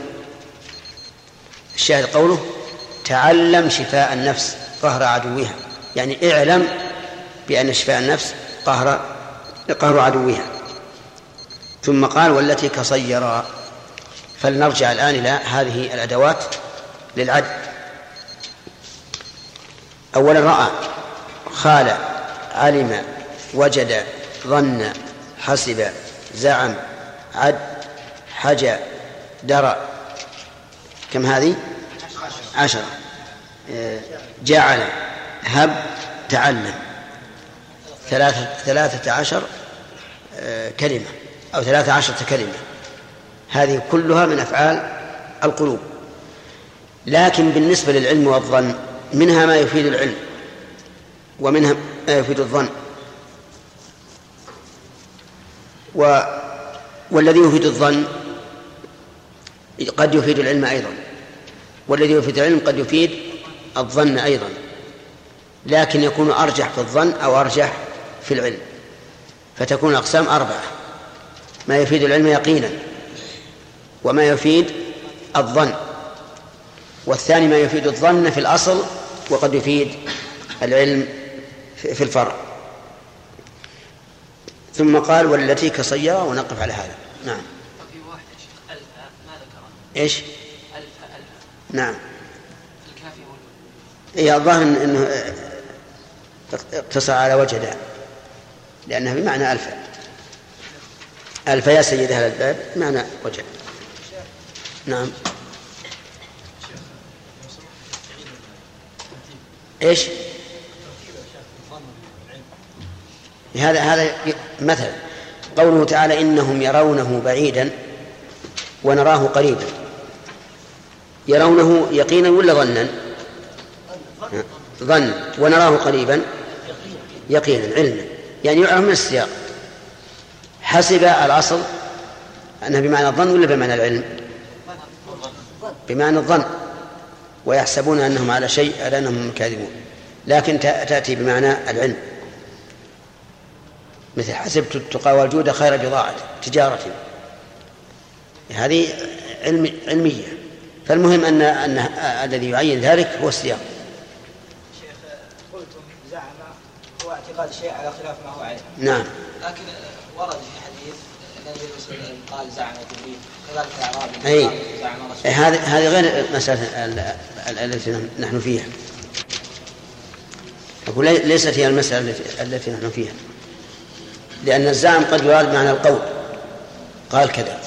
الشاهد قوله تعلم شفاء النفس قهر عدوها. يعني اعلم بأن شفاء النفس قهر قهر عدوها. ثم قال والتي كصيرا فلنرجع الآن إلى هذه الأدوات للعد. أولا رأى خال علم وجد ظن حسب زعم عد حجى درى. كم هذه؟ عشرة. جعل هب تعلم. ثلاثة, ثلاثة عشر كلمة أو ثلاثة عشرة كلمة. هذه كلها من أفعال القلوب. لكن بالنسبة للعلم والظن منها ما يفيد العلم ومنها ما يفيد الظن. و والذي يفيد الظن قد يفيد العلم أيضا. والذي يفيد العلم قد يفيد الظن أيضا. لكن يكون أرجح في الظن أو أرجح في العلم فتكون الأقسام أربعة ما يفيد العلم يقينا وما يفيد الظن والثاني ما يفيد الظن في الأصل وقد يفيد العلم في الفرع. ثم قال والتي كصيرة ونقف على هذا. نعم. في واحد يا شيخ ألف ما ذكر إيش؟ ألف ألف. نعم. الكافي هو هي الظاهر إنه اقتصر على وجه داء. لأنها بمعنى ألف. ألف يا سيد أهل الباب بمعنى وجه. نعم. إيش؟ هذا هذا مثل. قوله تعالى إنهم يرونه بعيدا ونراه قريبا. يرونه يقينا ولا ظنا؟ ظن. ونراه قريبا. يقينا علما. يعني يعرف من السياق. حسب الأصل انها بمعنى الظن ولا بمعنى العلم؟ بمعنى الظن. ويحسبون أنهم على شيء على أنهم كاذبون. لكن تأتي بمعنى العلم. مثل حسبت التقى والجود خير بضاعة تجارة. هذه علم علمية. فالمهم أن أن الذي يعين ذلك هو السياق شيخ قلتم زعم اعتقاد الشيء على خلاف ما هو عليه. نعم. لكن ورد في حديث النبي صلى الله عليه وسلم قال زعم جبريل كذلك أعرابي رسول هذه هذه غير المسألة التي نحن فيها. أقول ليست هي المسألة التي نحن فيها. لأن الزعم قد يراد معنى القول. قال كذا.